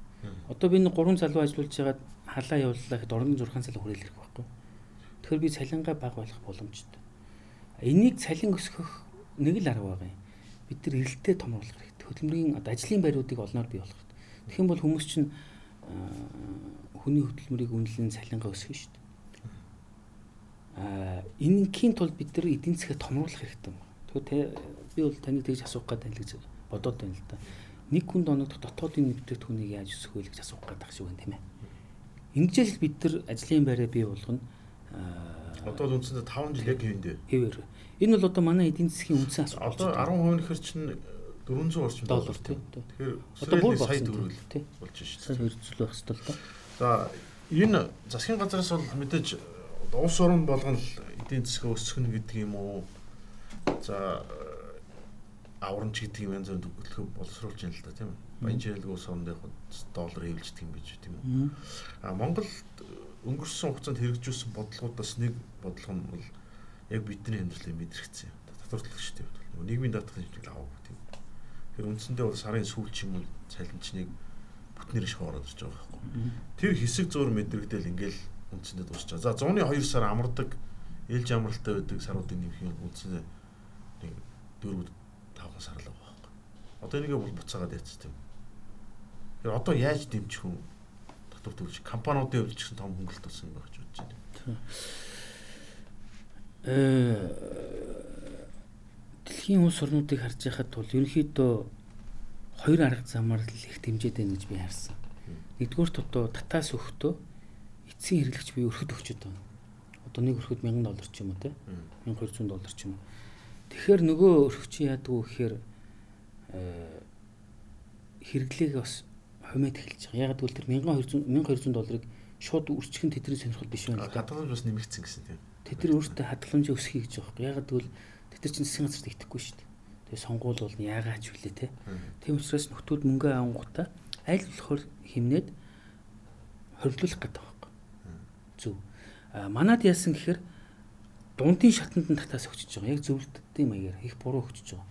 B: Одоо би нэг 3 залуу ажиллуулж байгаад халаа явууллаа гэхэд орон 6 сал хүрээл ирэх байхгүй. Тэгэхээр би цалингаа баг болох боломжтой. Энийг цалин өсгөх нэг л арга байгаа юм. Бид нар эрэлтээ том болгох хэрэгтэй. Хөдөлмөрийн одоо ажлын байруудыг олноор бий болгох хэрэгтэй. Тэгэх юм бол хүмүүс чинь хүний хөдөлмөрийг үнэлэн цалингаа өсгөх шүү дээ. Аа энэнхийн тулд бид нар эдийн засгаа томруулах хэрэгтэй юм. Тэгвэл би бол таныг тэгж асуух гэдэг л гэж бодоод байна л да. Нэг хүнд оногдох дотоодын нэвтрүүлгүүнийг яаж өсгөх вэ гэж асуух гэдэг шиг байна тийм ээ. Ингэжэл бид нар ажлын байраа бий болгоно.
A: Одоо л үндсэндээ 5 жил яг хэвэндээ.
B: Хэвээр. Энэ бол одоо манай эдийн засгийн үндсэн
A: асуудал. Одоо 10% нэхэр чинь 400 орчим
B: доллар тийм.
A: Тэгэхээр одоо бүр сая төгрөг болж шүү дээ.
B: 200 байх хэвэл та.
A: За энэ засгийн газраас бол мэдээж улс орн болгон л эдийн засгаа өсгөх нь гэдэг юм уу? За аврамж гэдэг юм янз бүрийн төлөв боловсруулж байна л да тийм. Баян чиглэл улс орнд яг доллар хэвлждэг юм биш тийм үү. А Монгол өнгөрсөн хугацаанд хэрэгжүүлсэн бодлогоодаас нэг бодлого нь бол яг бидний амьдралыг мэдрэгцсэн. Татварлах шүү дээ. Нийгмийн даатгын хэмжээг аваагүй тийм. Тэгэхээр үндсэндээ бол сарын сүүлч юм уу цалинчныг бүтнээр шиг ороод ирж байгаа байхгүй. Тэр хэсэг зур мэдрэгдэл ингээл үндсэндээ дуусчаа. За 102 сар амардаг ээлж амралтай байдаг саруудын юм үндсэндээ нэг 4 5 сар л байгаа байхгүй. Одоо энийгээ бол буцаагаад тийм. Тэгэхээр одоо яаж дэмжих вэ? Татвар төлж компаниудын хувьд ч гэсэн том хөнгөлөлт болсон байна гэж бодож байна.
B: Э дэлхийн улс орнуудыг харж байхад бол ерөнхийдөө хоёр арга замаар л их дэмжиж байна гэж би харсан. Нэгдүгээрт одоо татаас өгтөө эцсийн хэрэглэгч би өрхөд өгчөд байна. Одоо нэг өрхөд 1000 доллар ч юм уу те 1200 доллар ч юм уу. Тэгэхээр нөгөө өрхөчийн яадаг вэ гэхээр хэрэглээг бас хумээд эхэлж байгаа. Ягаад гэвэл тэр 1200 1200 долларыг шууд үрчгэн тэдний сонирхол биш байна.
A: Хадгаламж бас нэмэгдсэн гэсэн тийм.
B: Тэд өөртөө хадгаламжийг өсгөхийг гэж байгаа. Ягаад гэвэл тэд чинь засгийн газарт итгэхгүй шүү дээ. Тэгээ сонгуул бол яагаад ч үлээ те. Тийм учраас нөхдүүд мөнгө авангуудаа аль болохоор химнээд хоригдлуулах гэдэг юм. Зөв. А манад яасан гэхээр дундын шатанд нь татаас өгчөж байгаа. Яг зөвлөлттэй маягаар их буруу өгчөж байгаа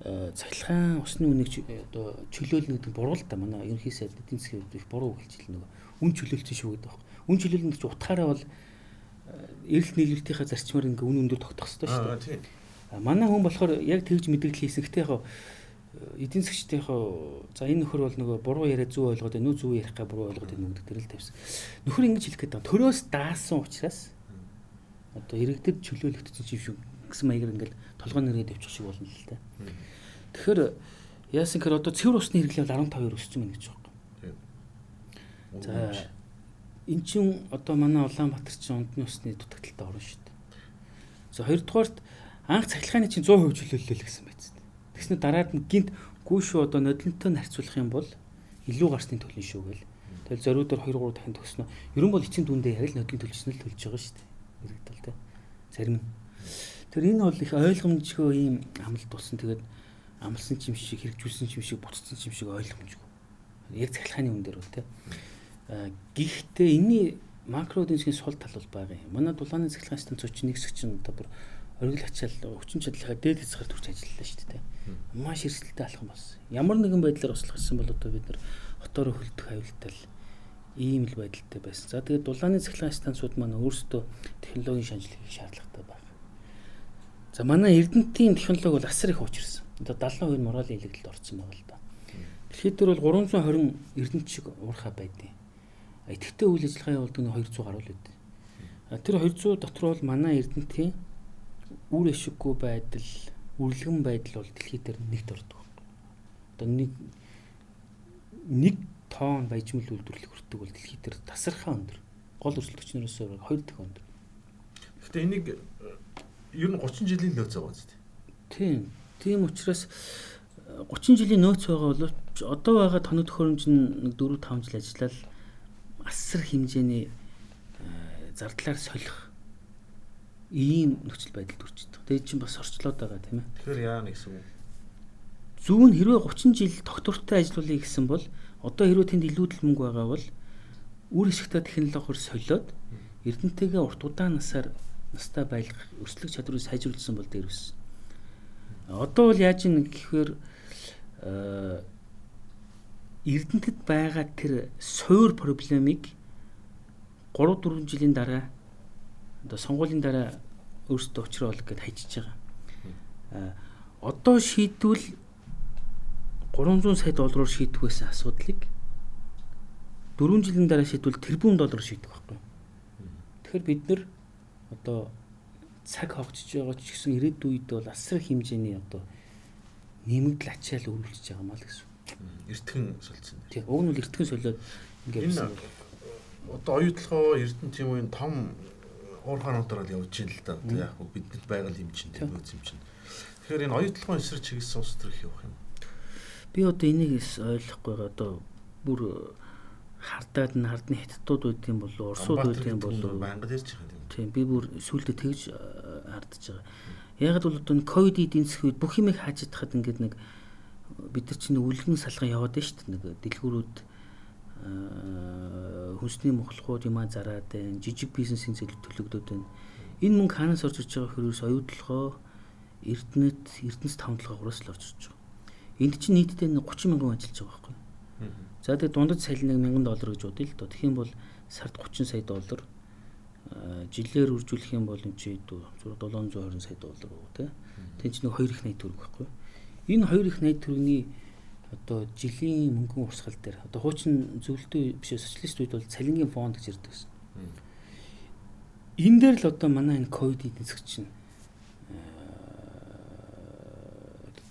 B: цахилгаан усны үнийг одоо чөлөөлнө гэдэг буруу л та манай ерөнхий сайд эдийн засгийн хувьд их буруу хэлж ил нөгөө үн чөлөөлсөн шүү гэдэг байна. Үн чөлөөлнө гэж утгаараа бол эрэлт нийлүүлэлтийнхаа зарчмаар ингээ үн өндөр тогтох хэрэгтэй шүү дээ. Манай хүн болохоор яг тэгж мэдээлэл хийсэн. Гэтэ яг эдийн засгчдийн за энэ нөхөр бол нөгөө буруу яриа зүг ойлгоод байна уу зүг ярих га буруу ойлгоод байна уу гэдэг дээр л тавьсан. Нөхөр ингэж хэлэх гээд байгаа. Төрөөс даасан учраас одоо иргэдэд чөлөөлөгдсөн юм шиг гэсэн маягаар ингээл толгой нэрээ дэвчих шиг болно л та. Тэгэхээр яасан гэхээр одоо цэвэр усны хэрэглээ бол 15% өссөн байна гэж байна. За эн чин одоо манай Улаанбаатар чинь ундны усны дутагдaltaй орно шүү дээ. За хоёрдугаарт анх цахилгааны чинь 100% чөлөөллөө гэсэн байц. Тэгснэ дараад нь гинт гүү шүү одоо нодлонтой харьцуулах юм бол илүү гарсны төлөн шүү гэл. Тэгэл зориудаар 2 3 дахин төснө. Ерөн бол эцсийн дүндээ яг л нодлон төлжсөн л төлж байгаа шүү дээ. Иргэдэл тэ. Зарим нь. Тэр энэ бол их ойлгомжгүй ийм амлалт болсон. Тэгээд амлсан юм шиг хэрэгжүүлсэн юм шиг буцсан юм шиг ойлгомжгүй. Яг цахилгааны үн дээр бол тэ. Гэхдээ энэний макро эдийн засгийн сул тал бол байгаа юм. Манай дулааны цахилгаан станцууч нэг хэсэг чинь одоо бүр оргил ачаал хүчин чадлынхаа дээд хязгаар төрж ажиллалаа шүү дээ. Маш эрсдэлтэй алхам болсон. Ямар нэгэн байдлаар услах гэсэн бол одоо бид нар хотоор хөлдөх аюултай л ийм л байдалтай байсан. За тэгээд дулааны цахилгаан станцууд маань өөрсдөө технологийн шинжилгээ хийх шаардлагатай байна. За манай Эрдэнэтийн технологи бол асар их уучирсан. Одоо 70% нь моралын илэгдэлд орсон байгаа л да. Дэлхийд дээр бол 320 эрдэнэт шиг уурхай байдیں۔ Итгэвтэй үйл ажиллагаа явуулдаг нь 200 гаруй л байдаг. Тэр 200 дотор бол манай эрдэнэтийн үр ашиггүй байдал, үрлэгэн байдал бол дэлхийд дээр нэгт ордог. Одоо нэг нэг тонн баяжмал үйлдвэрлэх хүртдэг бол дэлхийд дээр тасархаа өндөр. Гол өрсөлдөгч нараас хоёр дахин өндөр.
A: Гэхдээ энийг ер нь 30 жилийн нөөц байгаа зү.
B: Тийм. Тийм учраас 30 жилийн нөөц байгаа бол одоо байгаа тоног төхөөрөмж нь 4 5 жил ажиллаад асар хэмжээний зардлаар солих ийм нөхцөл байдал төрж байгаа. Тэгээд чинь бас орчлоод байгаа тийм ээ.
A: Тэгэхээр яа нэгсэн үг.
B: зүүн хэрвээ 30 жил доктортой ажиллуулъя гэсэн бол одоо хэрвээ тэнд илүүдэл мөнгө байгаа бол үр ашигтай технологиор солиод эрдэнтэйгээ урт удаан насаар настай байлгах өрсөлдөх чадварыг сайжруулсан бол дээр өссөн. Одоо бол яаж юм гэхээр эрдэнэтэд байгаа тэр суур проблемыг 3 4 жилийн дараа одоо сонгуулийн дараа өөрсдөө учраа олох гэд хайчиж байгаа. А одоо шийдвэл 300 сая доллараар шийдэх байсан асуудлыг 4 жилийн дараа шийдвэл тэрбум доллараар шийдэх байхгүй. Тэгэхээр бид нар одоо цаг хогчж байгаа ч гэсэн ирээдүйд бол асар хэмжээний одоо нэмэгдэл ачаал өрүүлж байгаа маа л гэсэн.
A: Эртхэн солилцсон.
B: Тийм. Уг нь бол эртхэн солиод
A: ингээд одоо оюутлогоо Эрдэнэ тийм үеийн том уурхаануудаар л явж байна л да. Одоо яг бидэнд байгаа юм чинь тийм үз юм чинь. Тэгэхээр энэ оюутлогын эсрэг чиглэсэн улс төр их явах юм.
B: Би одоо энийг ойлгохгүй байгаа. Одоо бүр хардаад н хардны хятадууд байд юм болов орсууд байд юм болов
A: байнга ярьж байгаа юм.
B: Тийм би бүр сүултээ тэгж хардж байгаа. Яг л бол одоо ковид эдийн засгийн үед бүх юмыг хааж чадхад ингээд нэг бид нар чинь үлгэн салган яваад байна шүү дээ. Нэг дэлгүүрүүд хүнсний мохлохууд юмаа зараад байна. Жижиг бизнесийн зээл төлөгдөд байна. Энэ мөнгө хаанаас орж иж байгаа хэрвээс оюутлогоо Эрдэнэт Эрдэнэс тавталгаагаас л орж иж байгаа. Энд чинь нийтдээ 30 мянган ажиллаж байгаа байхгүй. За тэгээд дундад салин 1000 доллар гэж бодъё л доо. Тэгэх юм бол сард 30 сая доллар жилээр үржүүлэх юм бол энэ чи 720 сая доллар уу те. Тэн чинь нэг 2 их найт төгрөг байхгүй. Энэ 2 их найт төгрөгийн одоо жилийн мөнгөн урсгал дээр одоо хуучин зөвлөлтөө биш социалист үед бол цалингийн фонд гэж ярьдаг гэсэн. Энэ дээр л одоо манай энэ ковид эдийн засаг чинь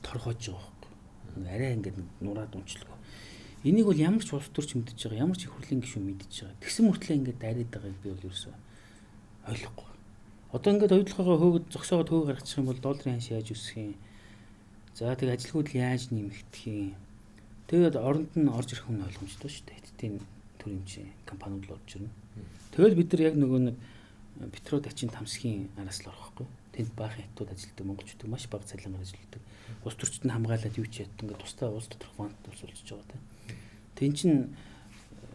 B: торгоож байгаа байхгүй. Арай ингээд нураад унчлаа. Энийг бол ямар ч улс төрч мэдж байгаа, ямар ч их хурлын гишүүн мэдж байгаа. Тэгсэн мөртлөө ингээд дайраад байгааг би бол ерөөсөө ойлгохгүй. Одоо ингээд оюутлогоо хөөгд зогсоогод хөөгд гаргачих юм бол долларын ханш яаж өсөх юм? За тэг ажилгүйд яаж нэмэгдэх юм? Тэгээд оронд нь орж ирэх нь ойлгомжтой шүү дээ. Хэдтийн төрийн чинь компаниуд л орж ирнэ. Тэгэл бид нар яг нөгөө нэг петрод ачин тамсхийн араас л орохгүй. Тэнд баахан хятад ажилтдаг монголчууд маш бага цалингаар ажилладаг. Ус төрчд нь хамгаалаад юу ч яддаг ингээд тустай улс доторх фонд тусалж байгаа тийм. Тэн чин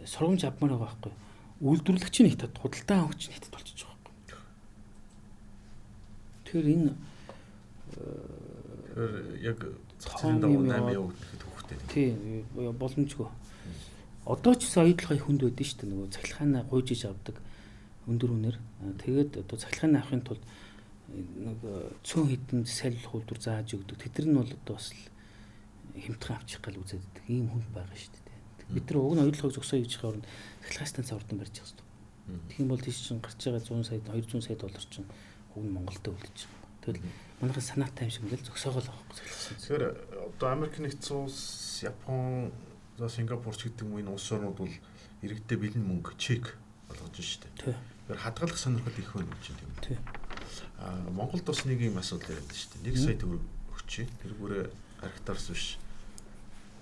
B: сургамж авмаар байгаа байхгүй. Үйлдвэрлэгч нь хятад, худалдаа авагч хятад болчихж. Тэгэхээр энэ
A: яг цэцэн давуу 8 явагдах
B: тий боломжгүй. Одоо ч гэсэн оюутлогын хүнд байдэн шүү дээ нөгөө цахилгаанаа гуйж иж авдаг өндөр үнээр. Тэгээд одоо цахилгаанаа авахын тулд нэг цөөн хідэн салхи үйлдвэр зааж өгдөг. Тэдэр нь бол одоо бас хэмтхэн авчих гал үзээд байдаг. Ийм хүн байгаа шүү дээ. Бид нар уг нь оюутлогыг зөксөө хийж орнд цахилгаан станц ордон барьж шүү дээ. Тэгэх юм бол тийш чинь гарч байгаа 100 сая 200 сая доллар чинь уг нь Монголд үлдэж байгаа. Тэгэл манайхан санаатай юм шиг ингээл зөксөөгөл авахгүй.
A: Тэгэхээр одоо Америк нэгдсэн улс, Япон, за Сингапурч гэдэг юм энэ улс орнууд бол иргэдээ бэлэн мөнгө чек болгож штэ. Тэгэхээр хадгалах сонирхол их байна гэж юм. Аа Монголд бас нэг юм асуудал яриад штэ. 1 сая төгрөг өгчээ. Тэр бүрээ архитарс биш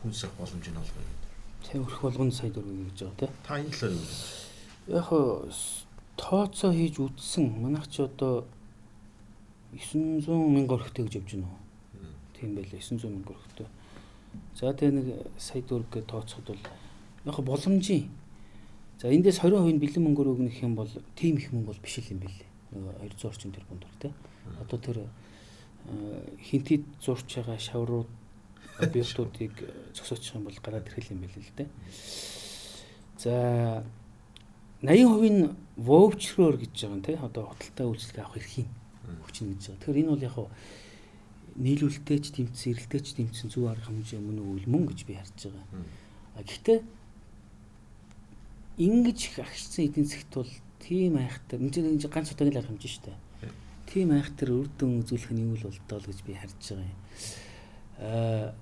A: хүнс авах боломжийг олгоё гэдэг.
B: Тэг өрх болгоно сая төгрөг гэж байгаа тий.
A: Та энэ юу?
B: Яг тооцоо хийж үтсэн. Манайх ч одоо 900 мянга өрхтэй гэж явж байна уу? Тийм байлаа 900 мянга өрхтэй. За тэгээ нэг сая төгрөг гэж тооцоход бол яг боломжийн. За эндээс 20% бэлэн мөнгөөр өгнөх юм бол тийм их мөнгө бол биш л юм байлээ. Нөгөө 200 орчим тэрбум төгрөг те. Одоо тэр хинтид зурч байгаа шаврууд объектуудыг зогсоочих юм бол гараад ирэх юм байлээ л те. За 80% нь вовчроор гэж байгаа юм те. Одоо худалдаа үйлчлэг авах эрх юм хүчин гэж байгаа. Тэгэхээр энэ бол яг нийлүүлэлтэйч тэмцсэн, эрэлтэйч тэмцсэн зөв арга хэмжээ мөн үйл мөн гэж би харж байгаа. А гэхдээ ингэж их агшсан эдийн засгт бол тийм айхтар энэ ганц удаагийн арга хэмжээ шүү дээ. Тийм айхтар үрдэн үзүүлэх нь юу л болдоо л гэж би харж байгаа юм. Аа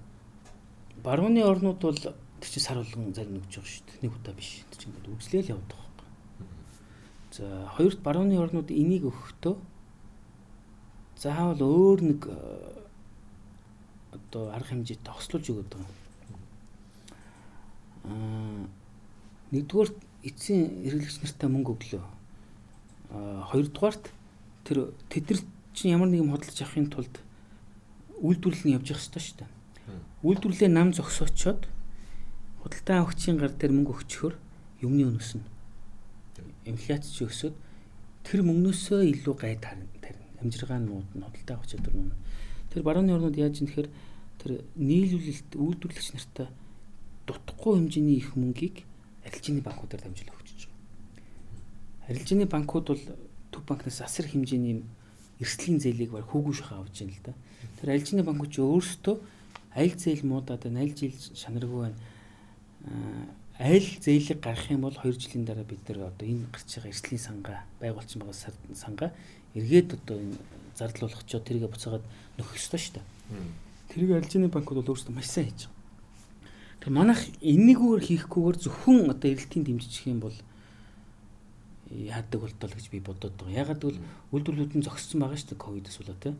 B: барууны орнууд бол тэр чинь сар болгон зарим өгч байгаа шүү дээ. Нэг удаа биш. Тэр чинь ингээд үзлээл явдаг. За хоёрт барууны орнууд энийг өгөхдөө заавал өөр нэг э, одоо арга хэмжээ тогслуулж өгöd байгаа. Аа нэгдүгээр эцсийн эргэлэгч нартай мөнгө өглөө. Аа хоёрдугаарт тэр тэдэр чинь ямар нэгэн хөдөлж авахын тулд үйлдвэрлэл нь явж явах хэрэгтэй шүү дээ. Үйлдвэрлэлээ нам зогсоочоод худалдаа авахчийн гар дээр мөнгө өгчхөр юмны өнөснө. Инфляц чи өсөд тэр мөнгнөөсөө илүү гай тарина. Амжиргаан нууд нь авах чадвар нь. Тэр барууны орнууд яаж юм тэгэхээр тэр нийлүүлэлт үйлдвэрлэгч нартай дутхгүй хэмжээний их мөнгийг арилжааны банкудаар дамжуулах өгч байгаа. Арилжааны банкуд бол төв банкнаас асар хэмжээний эрсдлийн зээлийг баг хүүгүй шахаа авч байна л да. Тэр арилжааны банкуд ч өөрсдөө аль зээл муудаад байна, аль жил шанаргүй байна. Аль зээлийг гаргах юм бол 2 жилийн дараа бид нар одоо энэ гарч байгаа эрсдлийн сангаа, байгуулсан байгаа сангаа эргээд одоо энэ зардлуулах ч тэргээ буцаагаад нөхөх ёстой шүү дээ. Тэрийг арилжааны банкуд бол өөрсдөө маш сайн хийж байгаа. Тэр манайх энэгүүгээр хийхгүйгээр зөвхөн одоо эрэлтийн дэмжих юм бол яадаг болтол гэж би бодоод байгаа. Ягаад гэвэл үйлдвэрлэлүүд нь зогссон байгаа шүү дээ ковидос болоо тий.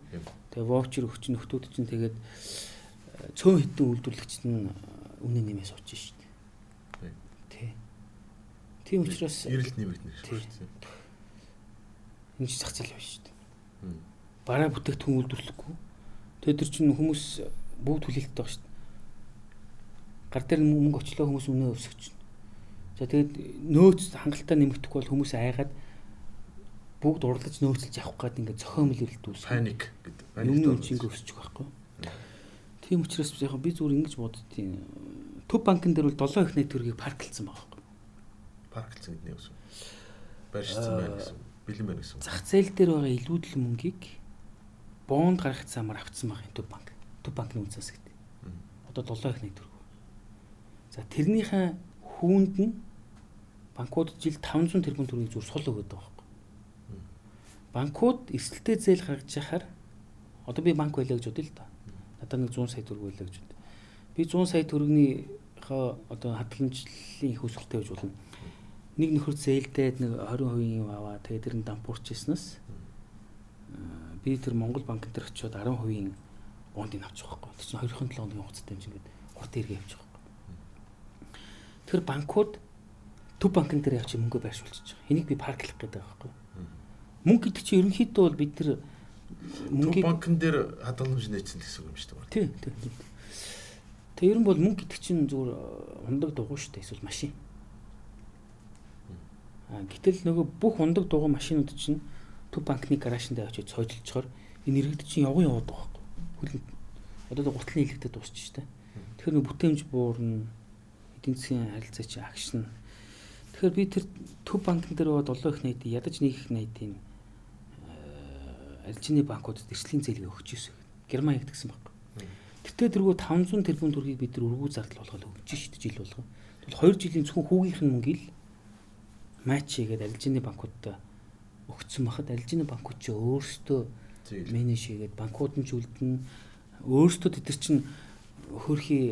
B: Тэгээ воучер өгч нөхдүүд чинь тэгээд цөөн хитэн үйлдвэрлэгчд нь үнэ нэмээ суучих шүү дээ. Тий. Тийм учраас
A: эрэлт нэмэгдэнэ шүү дээ.
B: Энэ ч зах зээл биш шүү дээ. Бараа бүтээгдэхүүн үйлдвэрлэхгүй. Тэгээд тэр чинь хүмүүс бүгд хүлээлттэй байгаа шүү дээ гар дээр мөнгө очлоо хүмүүс үнэ өсгөж байна. За тэгээд нөөц хангалттай нэмэгдэхгүй бол хүмүүс айгаад бүгд урлаж нөөцлж явах гээд ингээд зохиомл эрэлт үүс.
A: Паник гэдэг.
B: Юмны үнцинг өсчих байхгүй. Тийм учраас яг би зүгээр ингэж боддtiin. Төв банкн дээр бол 7 их найт төргийг парклцсан байгаа байхгүй.
A: Парклцсан гэдэг нь юу вэ? Барьжсан байна гэсэн. Бэлэн байна гэсэн.
B: Зах зээл дээр байгаа илүүдэл мөнгийг бонд гаргах замаар авцсан байгаа төв банк. Төв банкны үнцээс гэдэг. Одоо 7 их найт төр За тэрнийхэн хүүнд нь банкуд жил 500 тэрбум төгрөгийг зүр сул өгöd байгаа байхгүй. Банкуд эсэлтэй зээл гаргаж яхаар одоо би банк байлаа гэж бодъё л да. Надад нэг 100 сая төгрөг байлаа гэж бод. Би 100 сая төгрөгийн одоо хадгаламжлалын их өсөлттэй гэж болно нэг нөхөр зээлдээд нэг 20% юм аваа. Тэгээд тэр нь дампуурч ирснээс би тэр Монгол банк дээр очиод 10%-ийн бондыг авчих واخгүй. Тэр чинь 2-7 хоногийн хугацаатай юм шиг ингээд урт хэрэг явчих واخгүй. Тэр банкуд төв банкн дээр явчих мөнгө байршуулчих. Энийг би парклах гэдэг байхгүй. Мөнгө гэдэг чинь ерөнхийдөө бол бид тэр
A: мөнгө банкн дээр хадгаламж нээсэн гэсэн үг юм шүү дээ.
B: Тийм, тийм. Тэр нь бол мөнгө гэдэг чинь зүгээр э, ундаг дугуй шүү дээ. Эсвэл машин. Аа гэтэл нөгөө бүх ундаг дугуй машинууд чинь төв банкны гаражинд очиж цойжилчоор энэ иргэд чинь явган яваад байгаа байхгүй. Хүлэн одоо гутлын хэлэгдээд дуусчих шүү дээ. Тэгэхээр нөгөө бүтээмж буурна эдийн засгийн харилцаа чи агшна. Тэгэхээр би тэр төв банкн дээр бод олон их найдын ядаж нэг их найдын арилжааны банкудад эрсдлийн зээлийг өгч ирсэн. Герман хийгдсэн баг. Тэгтээ тэргүй 500 тэрбум төгрөгийг бид нар өргүү зардал болгоод өгч шít жил болгоо. Тэгвэл 2 жилийн зөвхөн хүүгийнх нь мөнгөийг матч хийгээд арилжааны банкудад өгсөн бахад арилжааны банкуд ч өөрсдөө менеж хийгээд банкуд нь ч үлдэн өөрсдөө тэд нар чинь хөрхий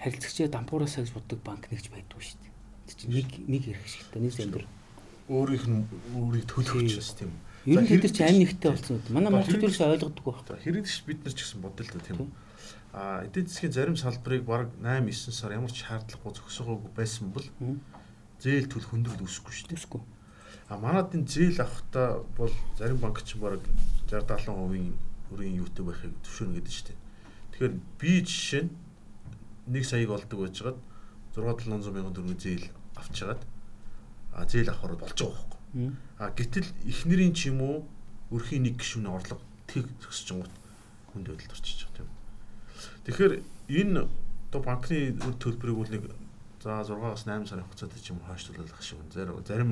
B: харилцагчаа дампуураасаа гэж боддог банк нэгж байдгүй шүү дээ. Тэр чинь нэг нэг хэрэг шигтэй нэг зэмбэр
A: өөрийнх нь өөрийг төлөвлөж бас тийм.
B: Ер нь бид нар чи ань нэгтэй болсон үү? Манай монголчууд ерөөсөй ойлгодгүй байна.
A: Хэрэгдэж бид нар ч гэсэн бодол та тийм үү. А эдийн засгийн зарим салбарыг баг 8 9 сар ямар ч шаардлагагүй зөксөгөөгүй байсан бол зээл төлөх хөндрөл үүсэхгүй шүү дээ.
B: Үүсэхгүй.
A: А манад энэ зээл авахта бол зарим банк ч баг 60 70% өрийн юутай байхыг зөвшөөрнө гэдэг шүү дээ. Тэгэхээр би жишээ нь 1 саяг олдог байжгаад 6 700 мянган төгрөгийн зээл авчигаад а зээл авахаар болж байгаа байхгүй. А гэтэл эхнэрийн ч юм уу өрхийн нэг гишүүний орлого тэг зөксөж гот хүнд байдалд орчиж байгаа тийм. Тэгэхээр энэ одоо банкны төлбөрийг бол нэг за 6-аас 8 сарын хугацаатай ч юм уу хойшлуулах шиг зарим зарим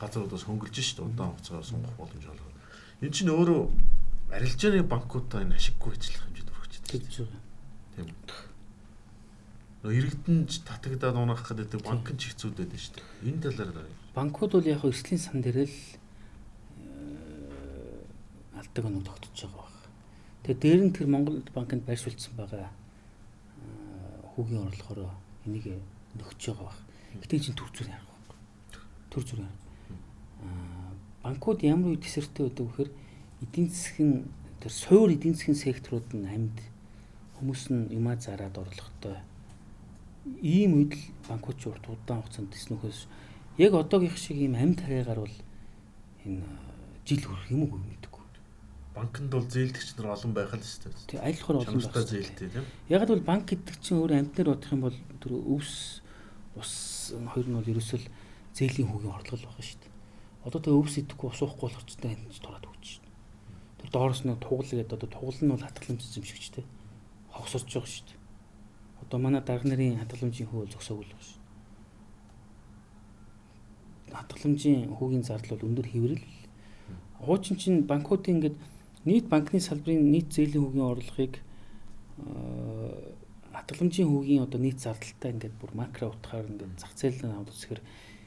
A: газрууд бас хөнгөлж шít удаан хугацаагаар сонгох боломж олгоо. Энэ чинь өөрөө арилжааны банкудаа энэ ашиггүй ажиллах хэмжээд өргөж
B: байгаа.
A: Тийм иргэдэн ч татагдаад унах гэдэг банк ч хэцүү байдаг шүү дээ. Энэ талаар.
B: Банкуд бол яг эрсдлийн сан дээр л э, алдаг оног тогтож байгаа баг. Тэгээ дээр нь тэр Монгол банкнд байршуулсан байгаа э, хүүгийн орлогоор энийг нөхөж байгаа баг. Гэтэ чинь төр зүр ярах баг. Төр зүр ярах. Банкуд ямар үе тесэртэй байдаг вэхээр эдийн засгийн тэр суур эдийн засгийн секторууд нь амьд хүмүүс нь юмаа зараад орлоготой ийм үед л банкуч урт удаан хугацаанд теснөхөөс яг одоогийнх шиг ийм амь тарайгаар бол энэ жил хүрэх юм уу.
A: Банкнд бол зээлдэгч нар олон байх л өстэй.
B: Тэг аль болохоор олон
A: Чанартай зээлтэй тийм.
B: Яг бол банк гэдэг чинь өөр амтнаар бодох юм бол тэр өвс ус хоёр нь бол ерөөсөл зээлийн хүүгийн орлогол байгаа шүү дээ. Одоо тэр өвс идэхгүй ус уухгүй болох ч гэдэг энэ тураад өгч шүү дээ. Тэр доороос нь тугал гэдэг одоо тугал нь бол хатгаламж юм шиг ч дээ. Хогсорч байгаа шүү дээ. Одоо манай дарга нарын хатгаламжийн хүү бол зөксөөг л байгаа шүү. Хатгаламжийн хүүгийн зардал бол өндөр хэврэл. Хуучин чинь банкуудын ингээд нийт банкны салбарын нийт зээлийн хүүгийн орлогыг хатгаламжийн хүүгийн одоо нийт зардалтай ингээд бүр макро утгаар ингээд зах зээл нь аваад үзэхээр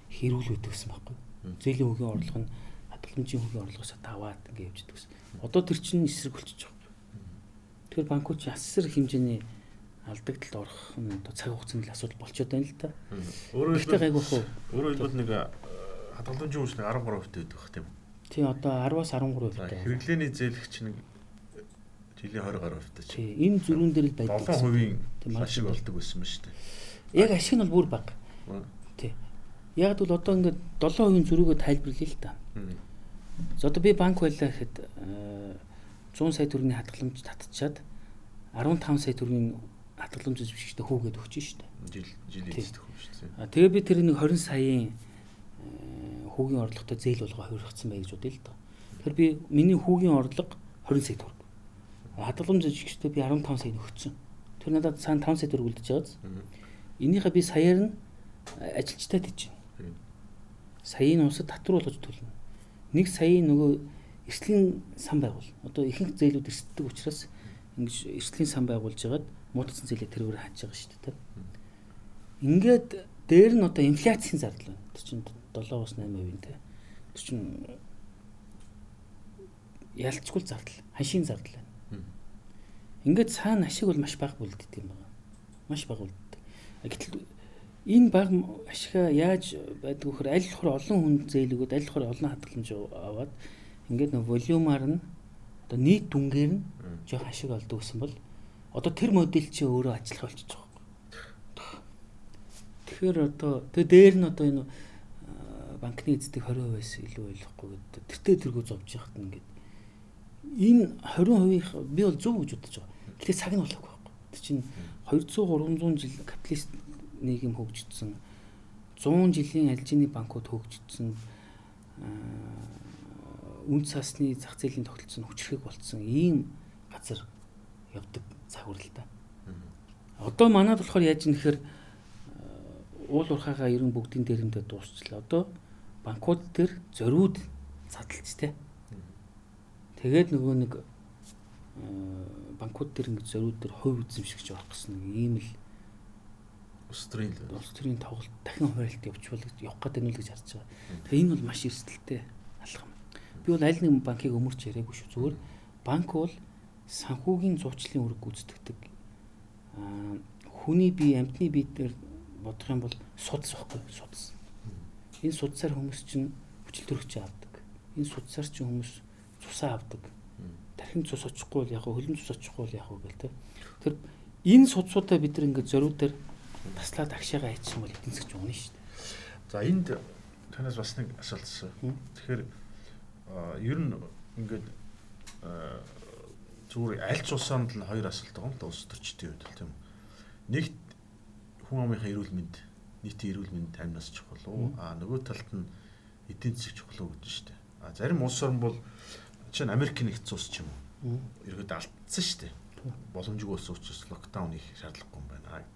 B: хэрүүл өгдөг гэсэн байхгүй. Зээлийн хүүгийн орлого нь хатгаламжийн хүүгийн орлогоос даваад ингээд явждаг гэсэн. Одоо тэр чинь эсрэг болчихж байгаа. Тэгэхээр банкуд ясэр хэмжээний алдагдлалд орох нь одоо цаг хугацааны асуудал болчиход байна л да.
A: Өөрөөр
B: Гэхдээ гайгүй хөө.
A: Өөрөөр хэлбэл нэг хадгаламжийн хүмүүс нэг 13% байдаг тийм үү?
B: Тий одоо 10-аас 13%
A: За
B: таа.
A: хэрэглээний зээлэгч нэг жилийн 20 гаруй хувьтай чи.
B: Тий энэ зүрүүн дээр л байдаг.
A: 7%
B: Тийм,
A: ашиг болдог байсан ба шүү дээ.
B: Яг ашиг нь бол бүр бага. Тий. Яг бол одоо ингээд 7% зүрүүгөө тайлбарлая л та. За одоо би банк байлаа гэхэд э, 100 сая төгрөгийн хатгаламж татчихад 15 сая төгрөгийн хатгаламж зөвшөөрөлтөд хүүгээд өгч шүү дээ.
A: Жил жилийн эцэг хөө шүү дээ.
B: А тэгээ би тэр нэг 20 саяын э, хүүгийн орлоготой зээл болгоо хувиргацсан бай гэж бодъё л доо. Тэр би миний хүүгийн орлого 20 сая төгрөг. Хадгаламж зөвшөөрөлтөд би 15 сая өгсөн. Тэр надад цаана 5 сая төгрөг үлдэж байгааз. Энийхээ би саяар нь ажилчтай тийж. Саяын усад татвар болгож төлнө. Нэг саяын нөгөө эрслийн сан байгуул. Одоо ихэнх зээлүүд эрсддэг учраас ингэж эрслийн сан байгуулж ягаад муудсан зээлээ тэргээр хааж байгаа шүү дээ. Ингээд дээр нь одоо инфляцийн зардал байна. Тэр чинь 7-8% те. Тэр чинь ялцгүй зардал, ханшийн зардал байна. Ингээд цаана ашиг бол маш бага бүлддэг юм байна. Маш бага бүлддэг. Гэтэл энэ бага ашигаа яаж байдаг вөхөр аль болохоор олон хүн зээлгүүд аль болохоор олон хадгаламж аваад ингээд нөө волюмаар нь одоо нийт дүнгээр нь жоох ашиг олдог гэсэн бол одоо тэр модель чи өөрөө ажиллах байгаа юм. Тэгэхээр одоо тэр дээр нь одоо энэ банкны эздэг 20%-аас илүү ойлгохгүй гэдэг. Тэртээ тэргүү зовж яхад ингээд энэ 20%-ийн би бол зөв гэж бодож байгаа. Гэхдээ цаг нь болохгүй байхгүй. Тэр чинь 200 300 жил капиталист нийгэм хөгжсөн 100 жилийн альжины банкуд хөгжсөн аа, үн цасны зах зээлийн тогтолцоо нь хүчрхэг болцсон ийм газар явдаг загвар л та.
A: Мм.
B: Одоо манад болохоор яаж юм нэхэр уул урхаага ерөн бүгдийн дээрэндээ дуусчлаа. Одоо банкуд дээр зориуд цадалж тэ. Тэгээд нөгөө нэг аа, банкуд дээр ингэ зориуд дээр хувь эзэмшигч орох гэсэн нэг ийм л
A: Улс төрийн
B: улс төрийн тоглолт дахин хуваарлт явуулж явах гэдэг нь л гэж харж байгаа. Тэгээ энэ бол маш эрсдэлтэй алхам. Би бол аль нэгэн банкыг өмөрч яриаггүй шүү. Зүгээр банк бол санхүүгийн зуучлалын үүрэг гүйцэтгэдэг. Аа хүний бие амьтны бие дээр бодох юм бол судас байхгүй судас. Энэ судасаар хүмүүс чинь хүчил төрөгч авдаг. Энэ судасаар чинь хүмүүс цусаа авдаг.
A: Мм.
B: Тархин цус очихгүй бол яг хөлн цус очихгүй бол яг гэл тэ. Тэр энэ судсуудаа бид нар ингээд зориуд дээр таслаад агшаага хийчих юм бол эдийн засгч унах шүү дээ.
A: За энд танаас бас нэг асуулт асуу. Тэгэхээр ер нь ингээд зүгээр аль ч улсаанд л хоёр асуулт байгаа юм л улс төрчдийн үед л тийм. Нэгт хүн амынхаа эрүүл мэнд нийтийн эрүүл мэнд амнаас чухал уу?
B: Мм.
A: А нөгөө талд нь эдийн засаг чухал уу гэж шүү дээ. А зарим улс орн бол чинь Америк нэгдсэн улс ч юм уу. ерөөд алдсан шүү дээ. Боломжгүй болсон учраас локдаун хийх шаардлагагүй юм байна.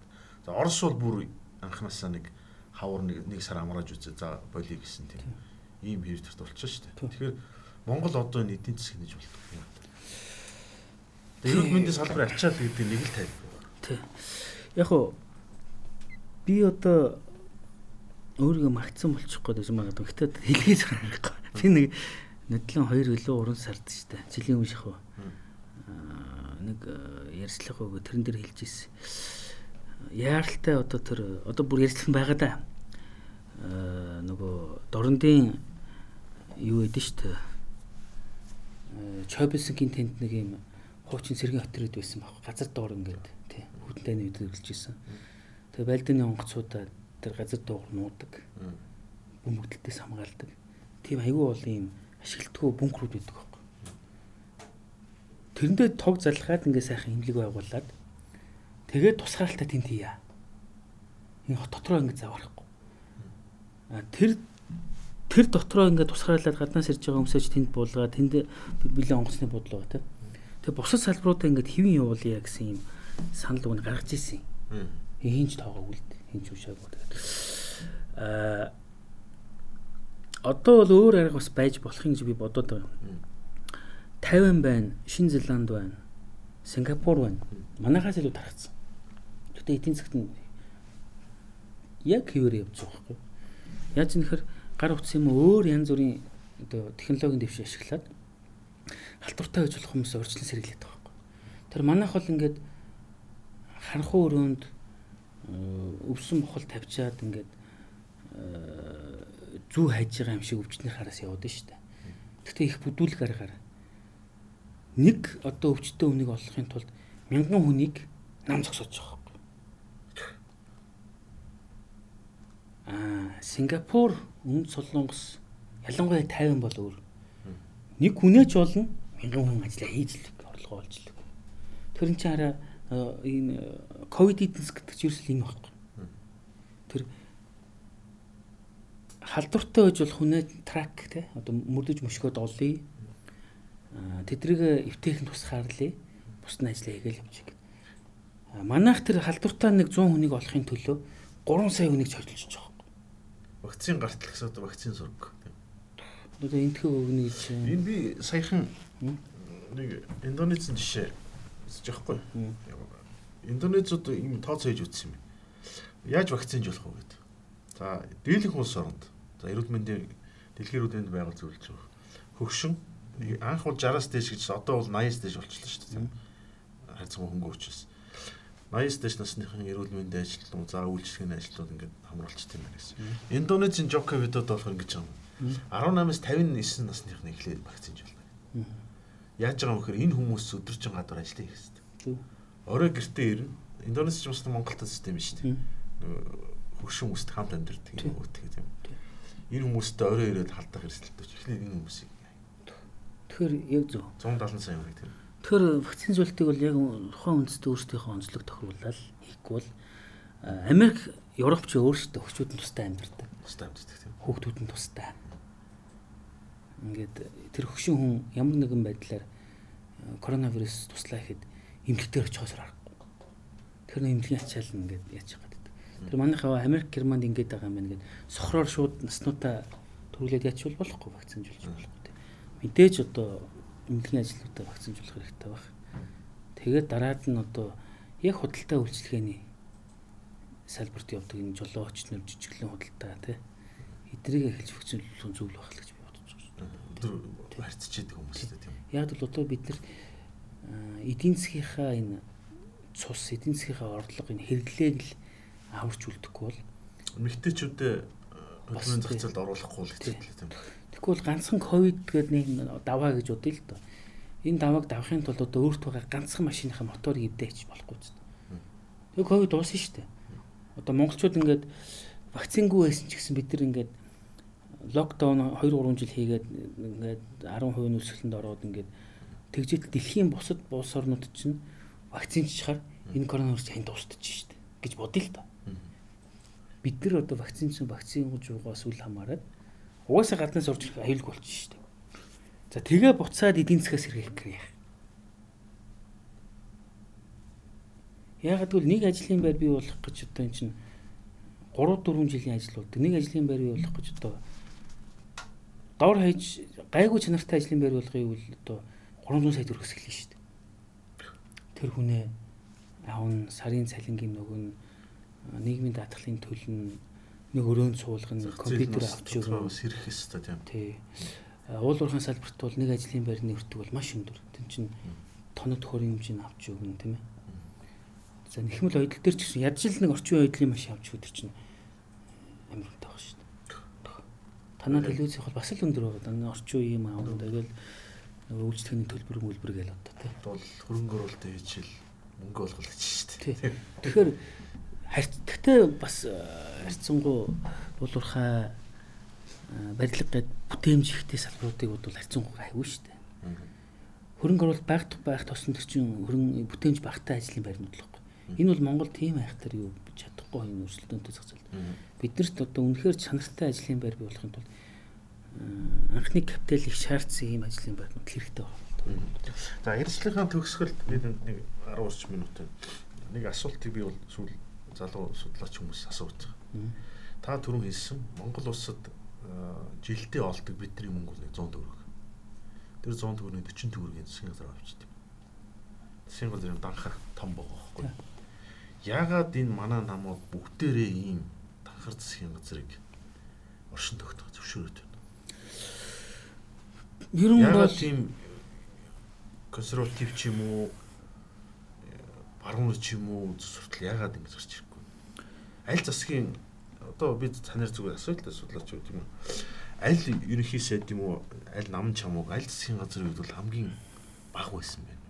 A: За Орос бол бүр анханасаа нэг хавар нэг нэг сар амрааж үзээ. За болиё гэсэн тийм. Ийм хэрэг төрт болчихсон шүү дээ.
B: Тийм.
A: Тэгэхээр Монгол одоо энэ эдийн засаг нэж болдог юм. Тэгээ эрүүл мэндийн салбар ачаал гэдэг нэг л тайлбар байна.
B: Тий. Яг уу би одоо өөрийгөө магтсан болчих гээд байсан магадгүй. Гэтэ хэлхийж харахгүй. Би нэг нэтлэн 2 илүү 3 сард штэ. Жилийн өмнө шахав. Нэг э, ярьцлага өгөө тэрэн дээр хэлж ирсэн. Яаралтай одоо тэр одоо бүр ярьцлан байгаа да. Аа нөгөө дорндын юу эдэн штэ. Чойбсенгийн тэнд нэг юм хуучин сэргийн хотод байсан баг. Газар доор ингээд тий хүтэнтэй үед өрлж исэн. Тэгээ байлдааны онгоцуудаа тэр газар доор нуудаг. Бөмбөгдөлтөөс хамгаалдаг. Тийм аюу бол ийм ашиглалтгүй бункерүүд байдаг байхгүй. тэрэндээ тог залхаад ингээ сайхан имлэг байгуулад тэгээд тусгаалтай тэнд хийя. Энэ хот дотроо ингээ заварахгүй. А тэр тэр дотроо ингээ тусгаарлаад гаднаас ирж байгаа хүмүүсээ тэнд буулгаа тэнд билээ онгоцны бодлого тий. Тэгээ бусад салбаруудаа ингээ хэвэн явуулъя гэсэн юм санал үг гаргаж ирсэн. Хинч тоогоогүй л хинч үшаагүй. Аа одоо бол өөр арга бас байж болох юм гэж би бодоод байгаа. Тайван байна, Шинэ Зеланд байна, Сингапур байна. Манайхаас илүү тархацсан. Гэтэ эдийн засгт нь яг хэвээр явж байгаа байхгүй. Яаж нөхөр гар утас юм өөр янз бүрийн одоо технологийн дэвш ашиглаад халдвартай байж болох хүмүүс урьдчилан сэргийлээд байгаа байхгүй. Тэр манайх бол ингээд харанхуй өрөөнд өвсөн бохол тавьчаад ингээд зүү хайж байгаа юм шиг өвчтний хараас яваад нь шүү дээ. Гэхдээ их бүдүүлэг аргаар нэг одоо өвчтөе хүнийг олохын тулд мянган хүнийг нам зогсоож байгаа Аа, Сингапур, Өмнөд Солонгос ялангуяа 50 бол өөр. Нэг хүнээч болно мянган хүн ажиллаа хийж л орлого олж л. Тэр нь чи хараа энэ ковид эдэнс гэдэг чинь ерөөсөө юм байхгүй. Тэр халдвартай байж бол хүнээ трак те одоо мөрдөж мөшгөөд олъё. Тэдрийг эвтэйхэн тусгаарлаа. Бус нь ажиллаа хийгээл явчих. Манайх тэр халдвартай нэг 100 хүнийг олохын төлөө 3 сая хүнийг чөлөөлж байгаа
A: вакцин гартал гэсэн одоо вакцин сураг.
B: Одоо энтхүү өгнө гэж.
A: Энэ би саяхан нэг Индонезийн жишээ үзэж байхгүй. Индонезиуд ийм тооцоо хийж үтсэн юм. Яаж вакцинж болох вэ гэдэг. За, дийлэнх улс оронд. За, эрүүл мэндийн дэлхийн эрүүл мэндийн байгуул зөвлөж байгаа. Хөгшин анх бол 60-аас дээш гэж одоо бол 80-аас дээш болчихлоо шүү дээ. Хайцсан хөнгө учраас. 80-с дээш насныхан эрүүл мэндийн ажилтнууд за үйлчлэгийн ажилтнууд ингээд хамруулчт юм байна гэсэн. Индонезийн Жоко Видод болохоор ингэж юм. 18-аас 59 насныхны эхлээд вакцинж болно. Яаж байгаа юм гэхээр энэ хүмүүс өдөржин гадуур ажиллая гэсэн. Орой гэртээ ирнэ. Индонез ч бас Монголтой систем шүү дээ. Хөршин хүмүүст хамт амьдэрдэг юм уу юм. Энэ хүмүүстэй орой ирээд халдах эрсдэлтэй. Эхлээд энэ хүмүүсийг.
B: Тэгэхээр яг зөв.
A: 170 сая юм тийм.
B: Тэгэхээр вакцин зүйлтийг бол яг тухайн үндэстэй өөрсдийнхөө онцлог тохируулаад хийхгүй бол Америк, Европ ч өөрсдөө хөчүүд нь тустай амьдардаг.
A: Тустай амьдардаг тийм.
B: Хүүхдүүд нь тустай. Ингээд тэр хөшин хүн ямар нэгэн байдлаар коронавирус туслаа гэхэд эмнэлэгтэр очихоос аргагүй. Тэр нэг эмнэлгийн ачаал ингээд яаж байгаа гэдэг. Тэр манайхаа Америк, Германд ингээд байгаа юм байна гэд сохроор шууд наснуудаа төрүүлээд ячвал болохгүй вакцинжуулж болохгүй. Мэдээж одоо эмнэлгийн ажлуудаа вакцинжуулах хэрэгтэй баг. Тэгээд дараад нь одоо яг худалдаа үйлчлэгээний салбарт явдаг энэ жолооч нар жижиглэн худалдаа тий. Эдрийг эхэлж вакцинжуулах нь зөв л байх л гэж бодож
A: байна. Өдөр харьцчихэд хүмүүстэй тийм.
B: Яг л одоо бид нар эдийн засгийнхаа энэ цус эдийн засгийнхаа орлого энэ хэрэглээг л аварч үлдэхгүй бол
A: эмэгтэйчүүдэд хөдөлмөрийн зах зээлд оруулахгүй л хэцүү тийм.
B: Тэгэхгүй бол ганцхан ковид гэдэг нэг даваа гэж бодъё л доо. Энэ давааг давахын тулд одоо өөрт байгаа ганцхан машиныхаа моторыг эвдээч болохгүй ч. Тэгээ ковид дуусна шүү дээ. Одоо монголчууд ингээд вакцингүй байсан ч гэсэн бид нар ингээд локдаун 2 3 жил хийгээд ингээд 10% нөлсгөлөнд ороод ингээд тэгжээд дэлхийн бусад улс орнууд чинь вакцинчхаар энэ коронавирус хань дуустчих шүү дээ гэж бодъё л доо. Бид нар одоо вакцин гож угаас үл хамааран Угаасаа гаднаас орж ирэх аюулгүй болчих шүү дээ. За тэгээ буцаад эдийн засгаас сэргийлэх гэх юм. Ягаад гэвэл нэг ажлын байр бий болох гэж одоо эн чинь 3 4 жилийн ажил болдог. Нэг ажлын байр бий болох гэж одоо дор хаяж гайгүй чанартай ажлын байр болгоё гэвэл одоо 300 сая төгрөг хэсгэлээ шүү дээ. Тэр хүнээ аавн сарын цалингийн нөгөө нь нийгмийн даатгалын төлн нэг өрөөнд суулгана компьютер авч
A: өгнө сэрэх хэвээр тийм.
B: Тий. Уул уурхайн салбарт бол нэг ажлын байрны өртөг бол маш өндөр. Тэн чин тоног төхөрийн хэмжээнд авч өгнө тийм ээ. За нэхмэл ойдол дээр ч гэсэн ядж л нэг орчин ойдлын машин авч өгдөг чинь амар үнэтэй баг шүү. Танаа телевизийн бол бас л өндөр байгаа. Орчин үеийн юм аавн тэгэл үйлчлэгийн төлбөр мөлбөр гээл одоо тийм.
A: Бол хөрөнгө оруулалт хийчихэл мөнгө олгох гэж шүү
B: дээ. Тэгэхээр харьцагтай бас э, харьцангуй уулуурхай э, барилга гэд бүтээмж ихтэй салбаруудыг бодвол харьцангуй хайгүй шүү дээ. хөрөнгө оруулалт багтах байх тосн төр чинь хөрөнгө бүтээмж багтаа ажлын байрнууд л байхгүй. Энэ бол Монгол тийм айхтар юу чадахгүй энэ өрсөлдөөнтэй зах зээл. Биднэрт одоо үнэхээр чанартай ажлын байр бий болохын тулд анхны капитал их шаардсан ийм ажлын байрнууд хэрэгтэй байна.
A: За ярилцлагын төгсгөлд бид нэг 10 орчим минут нэг асуултыг би бол сүүл залуу судлаач хүмүүс асууж байгаа. Та түрүүн хэлсэн Монгол улсад жилдээ олдог бидний мөнгө нэг 100 төгрөг. Тэр 100 төгрөгийн 40 төгрөгийн авчихдээ. Засгийн газар юм данхаар том байгаа байхгүй. Яагаад энэ манай намууд бүгдээрээ ийм данхар засгийн газрыг оршин тогтоох зөвшөөрөд байна? Ер нь бол тийм консерватив ч юм уу баруун ч юм уу зүсвэртэл яагаад ингэж гарч ирэхгүй. Аль засгийн одоо бид танаар зүгээр да судлаач юу тийм үү аль ерөнхий сайд юм уу аль нам чамууг аль засгийн газрын үед бол хамгийн бага байсан байна.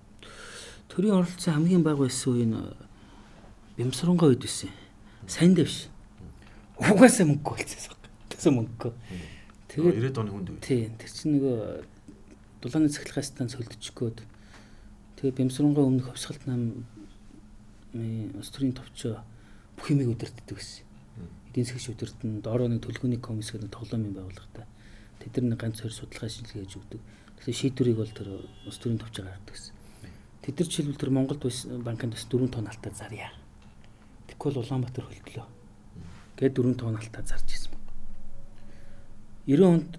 B: Төрийн оролцоо хамгийн бага байсан үе нь бямсрангой үед байсан. Сайн дэвш. Угаасаа мөнгө болчихсон. Тэсэ мөнгө.
A: Тэгээд 90 оны хүнд үе.
B: Тийм. Тэр чинь нөгөө дулааны цахилгаан станц хөлдөчгөөд тэгээ бямсрангой өмнөх хөвсгалт нам улс төрийн товчоо бүх юмыг удирддаг гэсэн эдийн засгийн өдөртөнд доороо нэг төлөвлөгөөний комисс гэдэг тоглоомын байгууллагатай тэд нар нэг ганц хоёр судалгаа шинжилгээ хийж өгдөг. Тэгэхээр шийдвэрийг бол тэр улс төрийн төвч гаргадаг гэсэн. Тэд нар жишээлбэл тэр Монголд банкнд бас 4 тонн алтаа зарья. Тэгвэл Улаанбаатар хөлтлөө. Тэгээд 4 тонн алтаа зарж ирсэн байна. 90 онд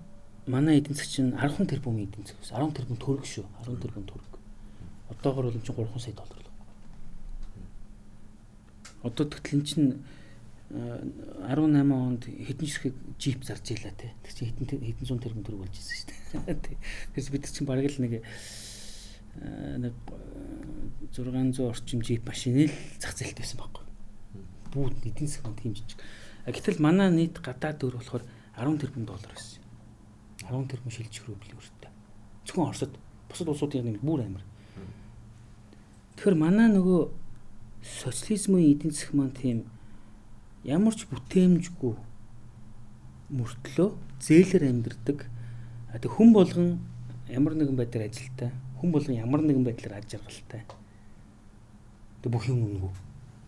B: манай эдийн засгийн 10 тэрбум эдийн засгаас 10 тэрбум төгрөг шүү. 10 тэрбум төгрөг. Одоогор бол энэ чинь 3 сая доллар л. Одоо тэгтэл эн чинь 18 онд хэдэн ширхэг джип зарж ийлаа те. Тэг чи хэдэн хэдэн зуун тэрбум төгрөг болж ирсэн шүү дээ. [LAUGHS] Тэгээс бид чинь бараг л нэг нэг 600 орчим джип машины л зах зээлтэй байсан байхгүй. Бүгд эдийн засгийн тийм жижиг. Гэтэл манай нийт гадаад дөр болохоор 10 тэрбум доллар байсан. 10 тэрбум шилжих рубль өртөө. Зөвхөн Оросд бусад улсуудын нэг бүр амар. Тэгэхээр манай нөгөө социализмын эдийн засаг маань тийм ямар ч бүтээмжгүй мөртлөө зээлэр амьдэрдэг. Тэг хүн болгон ямар нэгэн байдлаар ажилтаа, хүн болгон ямар нэгэн байдлаар аж аргалтай. Тэг бүх юм үнэгүй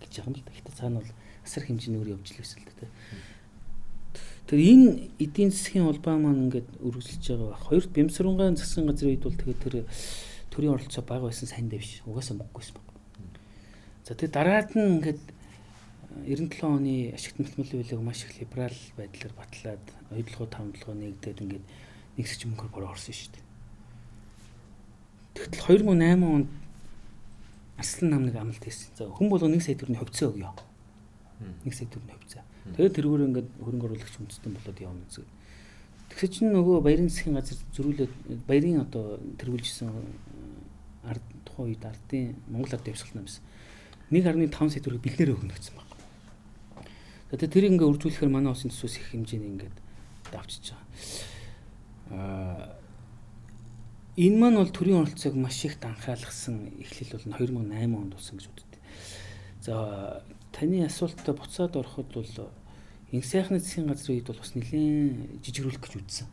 B: гэж байгаа юм л да. Гэтэ цаана бол асар хэмжээгээр явж л байсан л да. Тэр энэ эдийн засгийн холбоо маань ингээд үргэлжилж байгаа ба. Хоёрт Бямсрунгаан засгийн газрын үед бол тэгээд тэр төрийн оролцоо бага байсан сайн дэвш. Угаасаа мөнгөйсэн баг. За тэгээд дараад нь ингээд 97 оны ашигт мэлмэл үйлэг маш их либерал байдлаар батлаад оюутлогоо тавталгоо нэгдээд ингээд нэгсч мөнгөөр бороо орсон шүү дээ. Тэгтэл 2008 онд Арслан нам нэг амлалт хийсэн. За хүн болго 1 сая төгрөгийн хөвцөө өгөө. 1 сая төгрөгийн хөвцөө. Тэгээд тэрүүгээр ингээд хөрөнгө оруулагч үндэстэн болоод явна гэсэн. Тэгсэн чинь нөгөө баярын засгийн газар зөрүүлээд баярын одоо тэргүүлжсэн ард тухайн үед ардын Монгол ард явсгалт нам байсан. 1.5 сая төгрөг бэлнээр өгнө гэсэн баг. Тэгээ тэр ингээ үржүүлэхээр манай улсын төсөөс их хэмжээний ингээд давчиж байгаа. Аа энэ маань бол төрийн оролцоог маш их анхаалгасан эхлэл бол 2008 онд болсон гэж үздэг. За таны асуултад буцаад ороход бол инх сайхны засгийн газрын үед бол бас нэлээд жижигрүүлэх гэж үзсэн.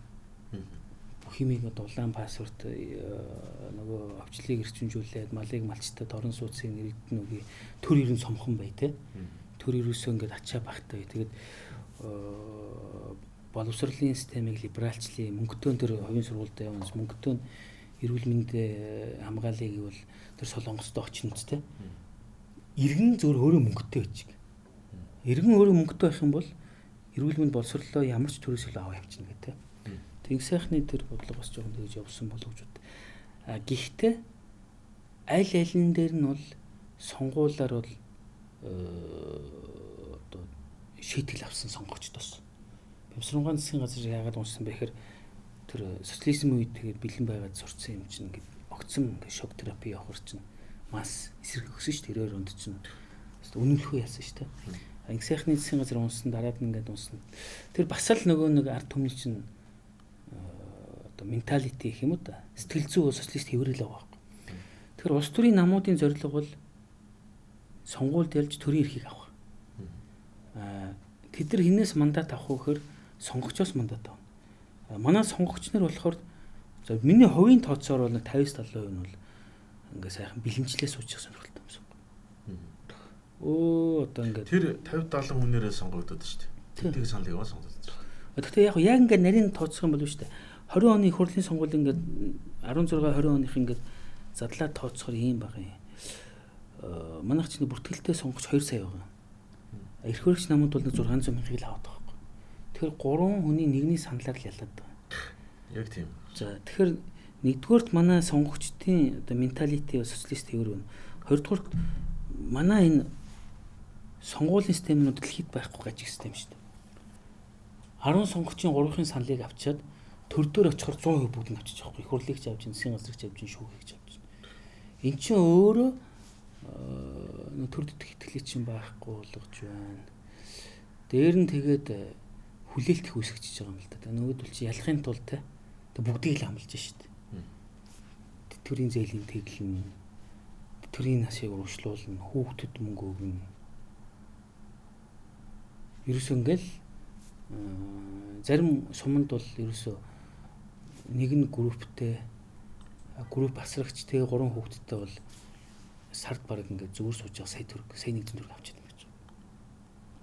B: Бүх юмыг дулаан пассворд нөгөө овчлыг эрчимжүүлээд малыг малчтад орон сууцын нэрэгдэн үгүй төр ерөн сомхон бай тээ төр ерөөсөө ингээд ачаа багтай. Тэгээд боловсролын системийг либералчлаа мөнгөтөө тэр хувийн сургуультай яваас мөнгөтөө эрүүл мэндийн хамгаалыг бол тэр солонгостой очно ч тийм иргэн зөв өөрөө мөнгөтэй байж. Иргэн өөрөө мөнгөтэй байх юм бол эрүүл мэнд боловсрлоо ямар ч төрөөс илүү аваа явчихна гэдэг. Тэг сайхны тэр бодлого бас жоохон тэгж явсан болов гэж бод. А гэхдээ аль алин дээр нь бол сонгуулаар бол одоо шийтгэл авсан сонгогчдоос. Бямсрунгаан засгийн газар яагаад уншсан бэ гэхээр тэр социализм үед тэгээд бэлэн байгаад сурцсан юм чинь ингээд ингээд шок терапи явахар чинь мас эсрэг өгсөн шүү 92 онд чинь үнэмлэхүү яасан шүү дээ. Анги сайхны засгийн газар унсан дараад нь ингээд унсан. Тэр бас л нөгөө нэг ард түмний чинь одоо менталити гэх юм уу та сэтгэл зүй социалист хэврэл байгаа. Тэгэхээр улс төрийн намуудын зорилго бол сонгуульд ялж төрийн эрхийг авах. Аа тэд нар хинээс мандат авах вөхөр сонгогчоос мандат авна. Манай сонгогч нар болохоор За миний хувийн тооцоор бол нэг 50-70% нь бол ингээ сайхан бэлэмжлээ суучих сонирхолтой юм шиг. Өө одоо ингээ
A: Тэр 50 70 хүнээрээ сонгогдоод шүү дээ. Тэнтэг саналыг бас сонгогдоод шүү.
B: Гэхдээ яг яг ингээ нарийн тооцох юм бол шүү дээ. 20 оны хурлын сонгуул ингээд 16 20 оных ингээд задлаад тооцохоор ийм баг юм. Э манайх чинь бүртгэлтэй сонгогч 2 сая байгаа. Эрх хөрөгч намууд бол 600 мянгыг л аваад байгаа. Тэгэхээр 3 хүний нэгний саналаар л ялаад байгаа.
A: Яг тийм.
B: За тэгэхээр нэгдүгээрт манай сонгогчдын одоо менталити социалист төвөр байна. Хоёрдугаарт манай энэ сонгуулийн системнүүд дэлхийд байхгүй гаж систем шүү дээ. 10 сонгогчийн 3-ын саналыг авчиад төр дээр очихоор 100% бүгд нь авчиж байгаа. Их хурлыг ч авч, засгийн газрыг ч авч, шүүхийг ч авч. Эн чинь өөрөө төр дэтгэх итгэлийг чинь байхгүй болгож байна. Дээр нь тэгээд хүлээлт их үсгэж байгаа юм л да. Нөгөөдөл чи ялахын тулд те бүгдийг л амлаж шít. Тэтгэврийн зээлийн тэглэн тэтгэврийн насыг урагшлуулна, хүүхдэд мөнгө өгнө. Ерөөсөө ингээл зарим суманд бол ерөөсөө нэг нь групптэй групп асрагч тэгээ гурван хүүхэдтэй бол сард баг ингээд зүгээр сууж байгаа сая төгрөг, сая нэг төгрөг авчиад байж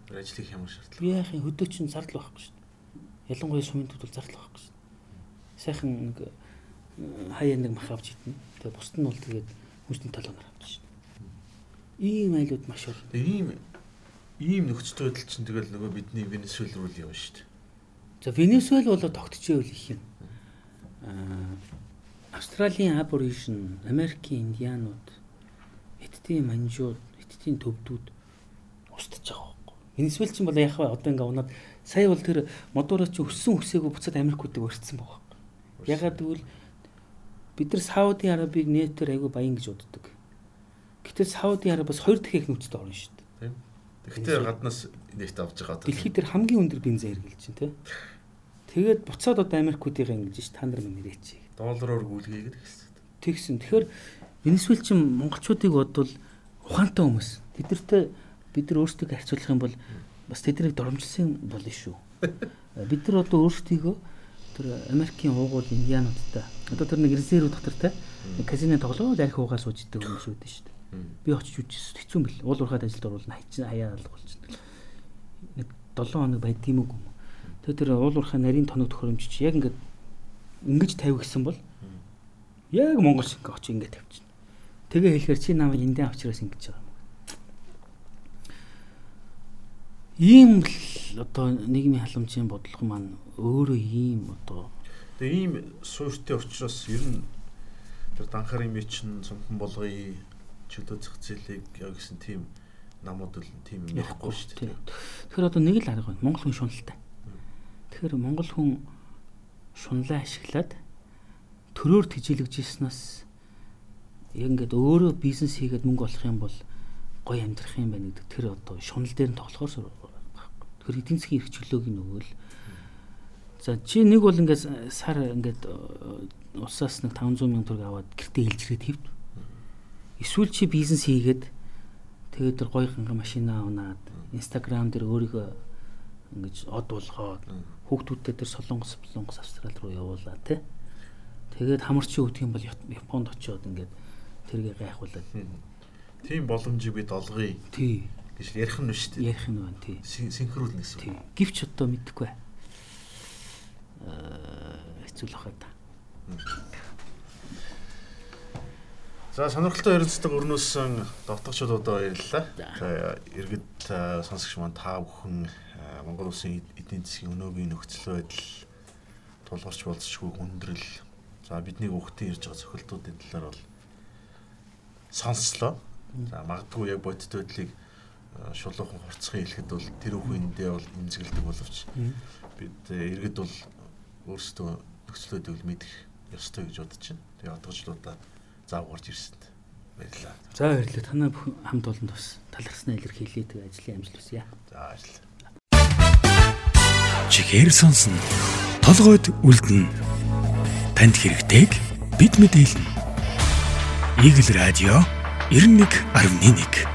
A: байгаа. Ажлыг хямар шаардлага.
B: Би яах юм хөдөө чинь зардал байхгүй шүү дээ. Ялангуяа сумын төвд бол зардал байхгүй шүү дээ сайхан нэг хаяа нэг мах авч идэнэ. Тэгээ бусд нь бол тэгээд хүсний талаар авч шин. Ийм айлууд маш бол.
A: Ийм ийм нөхцөл байдал чинь тэгэл нөгөө бидний Венесуэл руу л явна шүү дээ.
B: За Венесуэл бол тогтчихвэл их юм. Аа Австралийн аборижн, Америкийн индианууд, Хятадын манжууд, Хятадын төвдүүд устж байгаа байхгүй. Венесуэл чинь бол вэ? Одоо ингээ унаад сая бол тэр модуураа чи өссөн хүсээгүй буцаад Америкуудыг өртсөн байгаа. Ягаад гэвэл бид нар Сауди Арабыг нэтээр айгүй баян гэж боддог. Гэтэл Сауди Араб бас хоёр дахин их нөөцтэй орно шүү дээ.
A: Тэгэхдээ гаднаас нефт авч байгаа.
B: Дэлхийд тэр хамгийн өндөр бензин хэрглэж чинь тийм. Тэгээд буцаад одоо Америкуудыг ингэж ш та нар минь нэрээч.
A: Доллараар гүйлгээгээд гэсэн.
B: Тэгсэн. Тэгэхээр Венесуэл чин монголчуудыг бодвол ухаантай хүмүүс. Тэдэртээ бид нар өөрсдөө харьцуулах юм бол бас тэднийг доромжилсан болно шүү. Бид нар одоо өөрсдийгөө тэр Америкийн уугуул индиануудтай одоо тэр нэг резерв дотор те казино тоглоод арх уугаар сууж идэг хүмүүс үүдэн шүү дээ. Би очиж үжиж хэцүү юм бэл. Уул уурхад ажилд оруулна хайчин хаяа алга болчихно. Нэг 7 хоног бай тийм үг юм. Тэгээ тэр уул уурхаа нарийн тоног төхөөрөмжч яг ингээд ингэж тавь гисэн бол яг Монгол шиг очиж ингээд тавьчихна. Тэгээ хэлэхээр чи намайг эндээ авчраас ингэж байгаа юм. Ийм л одоо нийгмийн халамжийн бодлого маань өөрөө ийм одоо
A: Тэгээ ийм суурьтай учраас ер нь тэр данхарын мэчин цомхон болгоё чөлөө зах зээлийг яг гэсэн тийм намууд л тийм юм яахгүй шүү дээ.
B: Тэгэхээр одоо нэг л арга байна. Монгол хүн шуналтай. Тэгэхээр монгол хүн шунлаа ашиглаад төрөөр ирснаас яг ингээд өөрөө бизнес хийгээд мөнгө олох юм бол гоё амьдрах юм байна гэдэг тэр одоо шунал дээр нь тоглохоор Тэгэхээр эдийн засгийн эрх чөлөөг нөгөөл За чи нэг бол ингээд сар ингээд улсаас нэг 500 мянган төгрөг аваад гэртээ илжрээд хэвд. Эсвэл чи бизнес хийгээд тэгээд тэр гоё ханга машина авнаад Instagram дээр өөрийгөө ингэж од болгоод хүүхдүүдтэй тэр солонгос солонгос австрал руу явуулаа тий. Тэгээд хамарчи өвдөх юм бол Японд очиод ингээд тэргээ гайхуулаад.
A: Тийм боломжийг бид олгоё.
B: Тий
A: гэж ярих нь шүү дээ.
B: Ярих нь байна тий.
A: Синхруулна гэсэн.
B: Тий. Гівч одоо мэдэхгүй. Аа хэцүү л хаа та.
A: За сонирхолтой ярилцдаг өрнөөсөн дотгочдодоо баярлалаа. За иргэд сонсогч маань та бүхэн Монгол улсын эдийн засгийн өнөөгийн нөхцөл байдал тулгарч болцсохгүй хүндрэл за бидний хүүхдийн ирж байгаа цохилтуудын талаар бол сонслоо. За магадгүй яг бодит байдлыг шулуухан хурцхан хэлэхэд бол тэр үхэндээ бол имзэгэлдэг боловч бид иргэд бол өөрсдөө нөхцөл байдлыг мэдэх ёстой гэж бодож байна. Тэгээ одгожлуудаа заав гарч ирсэнд баярлалаа.
B: За баярлалаа. Танай хамт олонд бас талархснаа илэрхийлээ. Тэгээ ажлын амжилт хүсье.
A: За баярлалаа.
C: Чихээр сонсно. Толгойд үлдэн. Танд хэрэгтэйг бид мэдээлнэ. Игэл радио 91.1